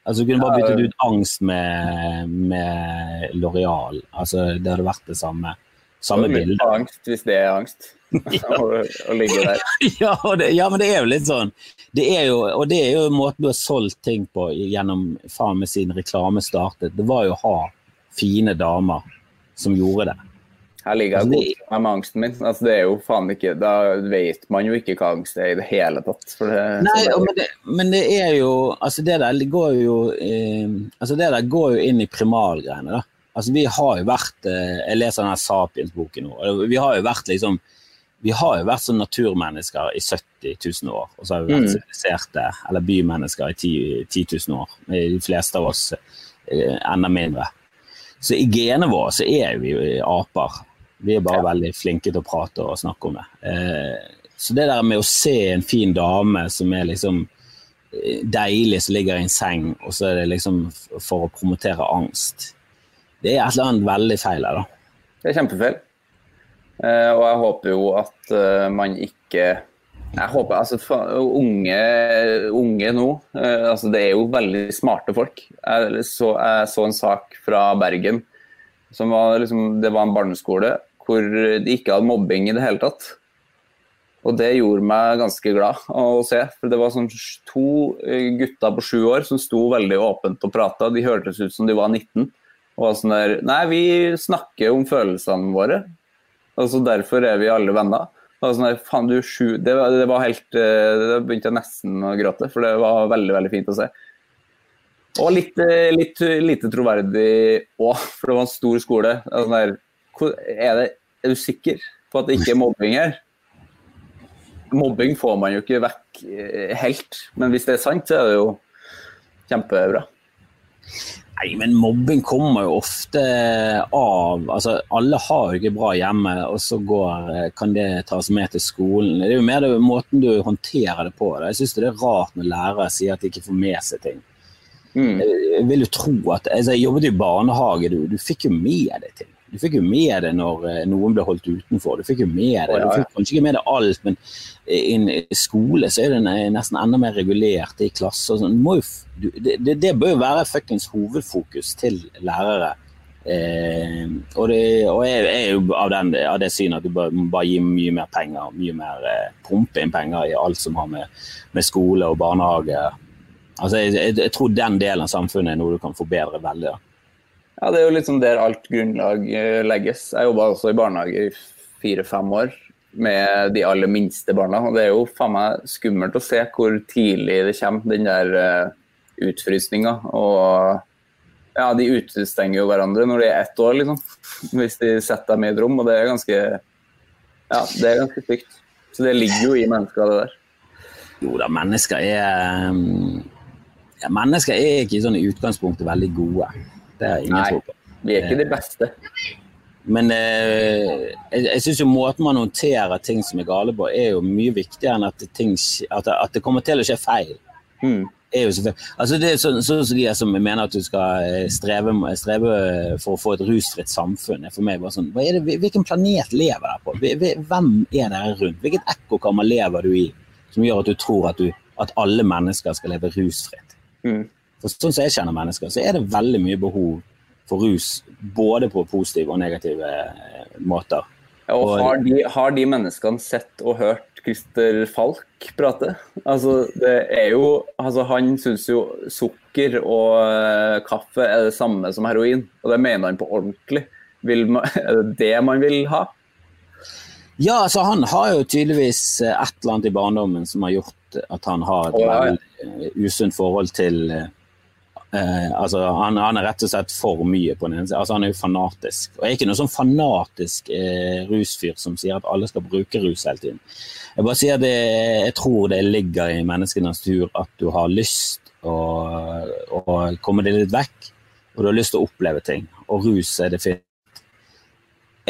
Altså, du kunne bare byttet ut angst med, med Loreal. Altså, det hadde vært det samme, samme bilde. Angst, hvis det er angst. å, ligge der. ja, det, ja, men det er jo litt sånn. Det er jo, og det er jo måten du har solgt ting på gjennom faen med sin reklame startet. Det var jo å ha fine damer som gjorde det. Her ligger jeg altså, godt med, angsten min. Altså, det er jo faen ikke, Da vet man jo ikke hva angst er i det hele tatt. Det, Nei, det men, det, men, det, er jo altså det der går jo eh, altså det der går jo inn i primalgreiene. da. Altså Vi har jo vært eh, Jeg leser denne Sapiens-boken nå. Vi har jo vært liksom vi har jo vært som naturmennesker i 70 000 år, og så har vi vært mm. siviliserte, eller bymennesker i 10, 10 000 år. De fleste av oss eh, enda mindre. Så i genet våre så er vi jo aper. Vi er bare ja. veldig flinke til å prate og snakke om det. Eh, så det der med å se en fin dame som er liksom eh, deilig, som ligger i en seng, og så er det liksom for å promotere angst, det er et eller annet veldig feil her, da. Det er kjempefeil. Eh, og jeg håper jo at man ikke jeg håper, altså Unge, unge nå altså Det er jo veldig smarte folk. Jeg så, jeg så en sak fra Bergen. Som var liksom, det var en barneskole hvor de ikke hadde mobbing i det hele tatt. Og det gjorde meg ganske glad å se. For det var sånn to eh, gutter på sju år som sto veldig åpent og prata. De hørtes ut som de var 19. Og var sånn der Nei, vi snakker om følelsene våre. Altså Derfor er vi alle venner. Og sånn der, faen, du sju det, det var helt eh, Da begynte jeg nesten å gråte, for det var veldig, veldig fint å se. Og litt, eh, litt lite troverdig òg, for det var en stor skole. Altså der, er, det, er, du sikker på at det ikke er mobbing her? Mobbing får man jo ikke vekk eh, helt, men hvis det er sant, så er det jo kjempebra. Nei, men mobbing kommer jo ofte av altså Alle har jo ikke bra hjemme, og så går, eh, kan det tas med til skolen. Det er jo mer det, måten du håndterer det på. Da. Jeg syns det er rart når lærere sier at de ikke får med seg ting. Mm. Jeg vil jo tro at, altså Jeg jobbet i barnehage, du, du fikk jo med deg ting. Du fikk jo med det når eh, noen ble holdt utenfor. Du fikk jo med det. Du fikk kanskje ikke med det alt, men i skole så er det nesten enda mer regulert i klasser. Sånn. Det, det, det, bør jo være fuckings hovedfokus til lærere. Eh, og, det, og jeg, er jo av, den, av det synet at du må bare gi mye mer penger, mye mer eh, pumpe inn penger i alt som har med, med skole og barnehage Altså, jeg, jeg, jeg, tror den delen av samfunnet er noe du kan forbedre veldig. Ja, Det er jo liksom der alt grunnlag eh, legges. Jeg jobba også i barnehage i fire-fem år med de aller minste barna. og Det er jo faen meg skummelt å se hvor tidlig det kommer, den der uh, utfrysninga. Og ja, de utestenger jo hverandre når de er ett år, liksom. Hvis de setter dem i et rom. Og det er ganske ja, det er ganske stygt. Så det ligger jo i mennesker, det der. Jo da, mennesker er ja, Mennesker er ikke sånn i utgangspunktet veldig gode. Det er ingen tro på. Vi er ikke de beste. Men eh, jeg, jeg syns måten man håndterer ting som er gale på, er jo mye viktigere enn at, ting, at, at det kommer til å skje feil. Mm er altså det er sånn så, så de som mener at du skal eh, streve, streve, for å få et rusfritt samfunn. For meg bare sånn, det, Hvilken planet lever dere på? Hvem er dere rundt? Hvilket ekkokammer lever du i som gjør at du tror at, du, at alle mennesker skal leve rusfritt? Mm. For Sånn som jeg kjenner mennesker, så er det veldig mye behov for rus både på positive og negative eh, måter. Ja, og har de, har de menneskene sett og hørt Christer Falk prate. Altså, det er jo altså, Han syns jo sukker og uh, kaffe er det samme som heroin, og det mener han på ordentlig. Man, er det det man vil ha? Ja, altså han har jo tydeligvis eh, et eller annet i barndommen som har gjort at han har et veldig eh, usunt forhold til Eh, altså, han, han, er rett og slett for mye på den ene siden. Altså, han er jo fanatisk. Og jeg er ikke noen sånn fanatisk eh, rusfyr som sier at alle skal bruke rus hele tiden. Jeg bare sier det, jeg tror det ligger i menneskenes natur at du har lyst å, å komme deg litt vekk, og du har lyst til å oppleve ting. Og rus er definitivt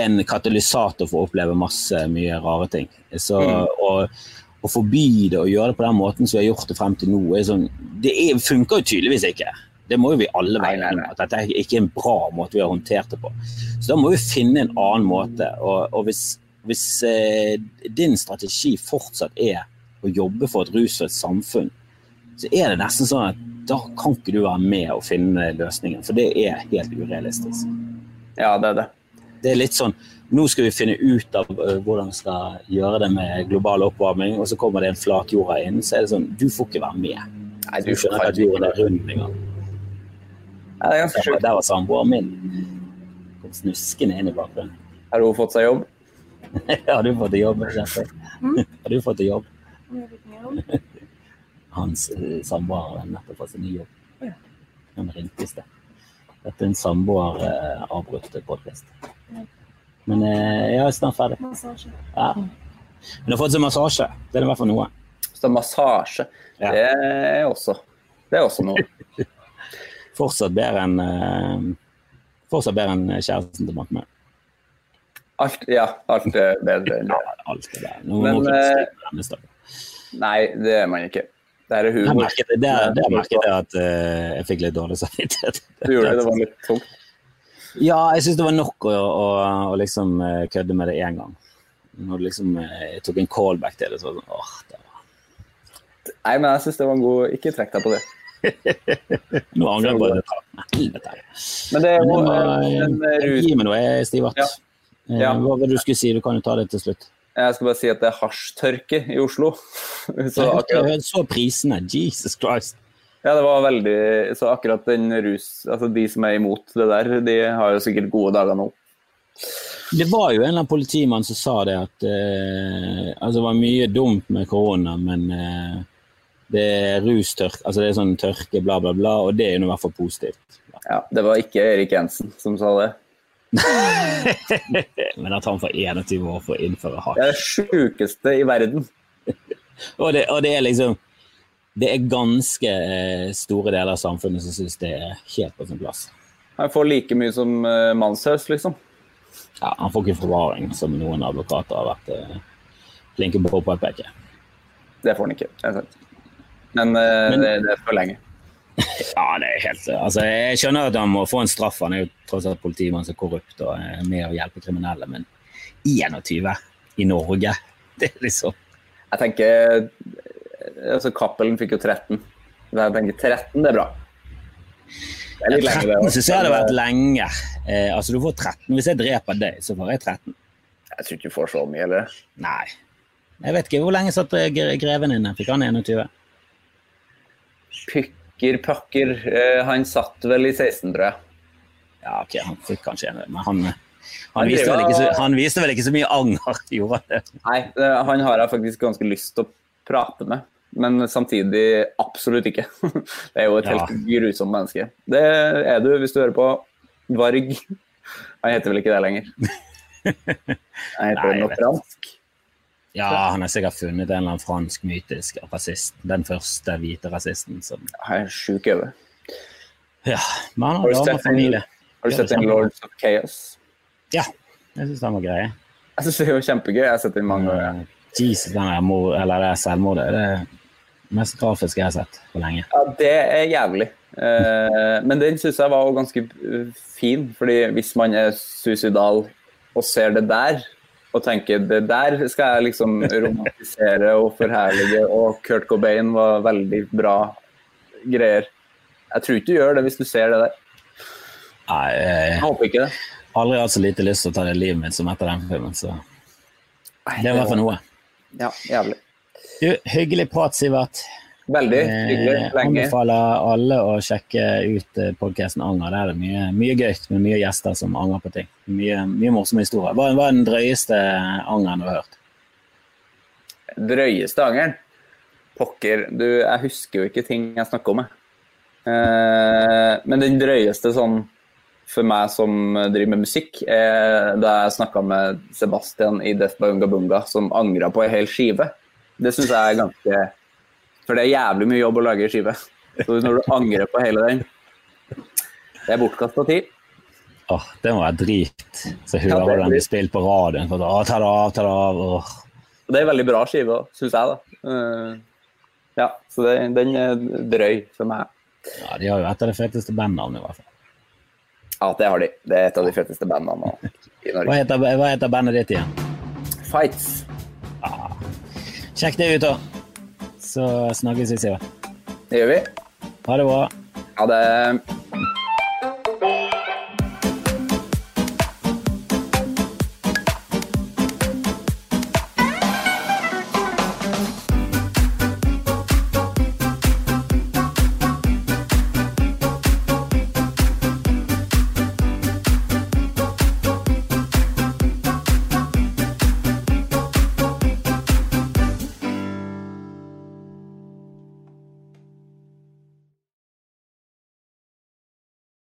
en katalysator for å oppleve masse mye rare ting. Så, mm. og, å forby det og gjøre det på den måten som vi har gjort det frem til nå, sånn, det er, funker jo tydeligvis ikke. Det må jo vi alle være enige om, at dette er ikke en bra måte vi har håndtert det på. Så da må vi finne en annen måte. Og, og hvis, hvis eh, din strategi fortsatt er å jobbe for et rusfritt samfunn, så er det nesten sånn at da kan ikke du være med og finne løsningen, for det er helt urealistisk. Ja, det er det. Det er litt sånn nå skal vi finne ut av uh, hvordan vi skal gjøre det med global oppvarming, og så kommer det en flatjorda inn, så er det sånn Du får ikke være med. Nei, du skjønner ikke at jorden er rund engang. Ja, det er ganske sjukt. Der var samboeren min. Kom snuskende inn i bakgrunnen. Har hun fått seg jobb? har du fått deg jobb? Mm? Har du fått deg jobb? Hans uh, samboer har nettopp fått seg ny jobb. Han ringte i sted. Dette er en samboeravbrutt uh, podkast. Men uh, jeg er snart ferdig. Massasje. Ja. Men du har fått seg massasje. Det er i hvert fall noe. Så massasje, ja. det er også Det er også noe. Fortsatt bedre enn bedre enn kjæresten til Mark Alt, ja, alt er bedre enn det. Ja, alt er bedre. Nå Men, uh, nei, det er man ikke. Det er humor. Jeg merket, det, det, merket jeg at uh, jeg fikk litt dårlig samvittighet. Du gjorde det? Det var litt tungt? Ja, jeg syns det var nok å, å, å liksom kødde med det én gang. Når liksom, jeg tok en callback til det, så var det sånn åh, det var Nei, men jeg syns det var en god Ikke trekk deg på det. Nå angrer jeg på det. Helvete. Men det er jo en rus... Gi meg noe, Stivert. Ja. Eh, ja. Hva var det du skulle si? Du kan jo ta det til slutt. Jeg skal bare si at det er hasjtørke i Oslo. så, akkurat... så prisene. Jesus Christ. Ja, det var veldig Så akkurat den rus Altså de som er imot det der, de har jo sikkert gode dager nå. Det var jo en eller annen politimann som sa det at eh, altså det var mye dumt med korona, men eh, det er rustørk, altså det er sånn tørke, bla, bla, bla, og det er jo i hvert fall positivt. Ja, det var ikke Erik Jensen som sa det. Men at han får 21 år for å innføre hakk. Det er det sjukeste i verden. og, det, og, det, er liksom Det er ganske eh, store deler av samfunnet som syns det er helt på sin plass. Han får like mye som uh, Manshøs, liksom. Ja, han får ikke forvaring, som noen advokater har vært uh, flinke på å påpeke. Det får han ikke. det er sant. Men, uh, Men det, det, er for lenge. ja, det er helt Altså, jeg skjønner at han må få en straff. Han er jo tross alt politimann som er korrupt og er med å hjelpe kriminelle. Men 21 i Norge, det er liksom Jeg tenker altså Cappelen fikk jo 13. Jeg tenker 13, det er bra. Det er litt lenge, det. 13 syns jeg hadde vært lenge. Eh, altså, du får 13. Hvis jeg dreper deg, så får jeg 13. Jeg tror ikke du får så mye, eller? Nei. Jeg vet ikke. Hvor lenge satt eh, greven inne? Fikk han 21? Pykker pakker. Eh, han satt vel i 16, tror jeg. Ja, ok, han fikk kanskje en, men han, han, viste så, han viste vel ikke så mye anger, gjorde han det? Nei, han har jeg faktisk ganske lyst til å prate med men samtidig absolutt ikke. Det er jo et ja. helt grusomt menneske. Det er du hvis du hører på Varg. Han heter vel ikke det lenger? Han heter Nei, nok fransk? Ja, han har sikkert funnet en eller annen fransk mytisk rasist. Den første hvite rasisten som Han er sjuk i hodet. Ja, men han har dame familie. Har du sett en Lords of Chaos? Ja, jeg syns den var grei. Jeg syns det er jo kjempegøy. Jeg har sett den mange ganger. Jesus, den er mor, eller det selvmordet. Det er mest grafiske jeg har sett på lenge. Ja, det er jævlig. Eh, men den syns jeg var ganske fin, fordi hvis man er suicidal og ser det der, og tenker det der skal jeg liksom romantisere og forherlige, og Kurt Cobain var veldig bra greier. Jeg tror ikke du gjør det hvis du ser det der. Nei, jeg, håper ikke det. Aldri hatt så lite lyst til å ta det livet mitt som etter den filmen, så det er i hvert fall noe. Ja, jævlig. Du, hyggelig prat, Sivert. Veldig hyggelig. lenge. lenge. Anbefaler alle å sjekke ut eh, podkasten Anger. Der er det mye, mye gøy med mye gjester som angrer på ting. Mye, mye morsomme historier. Hva er den drøyeste angeren du har hørt? Drøyeste angeren? Pokker, du, jeg husker jo ikke ting jeg snakker om, jeg. Eh, men den drøyeste sånn for meg som driver med musikk, er da jeg snakka med Sebastian i Death Bunga Bunga, som angra på ei hel skive. Det syns jeg er ganske For det er jævlig mye jobb å lage skive. Så når du angrer på hele den Det er bortkasta tid. Åh, det må være drit. Så hører ja, den blir spilt på radioen. For, å, ta det av, ta det av. Åh. Det er en veldig bra skive, syns jeg. da. Uh, ja, så det, den er drøy for meg. Ja, De har jo et av de feteste bandnavnene, i hvert fall. Ja, det har de. Det er et av de feteste bandene i Norge. Hva heter, hva heter bandet ditt igjen? Fights. Ah, Sjekk det ut, da. Så snakkes vi, Siva. Det gjør vi. Ha det bra. Ha det.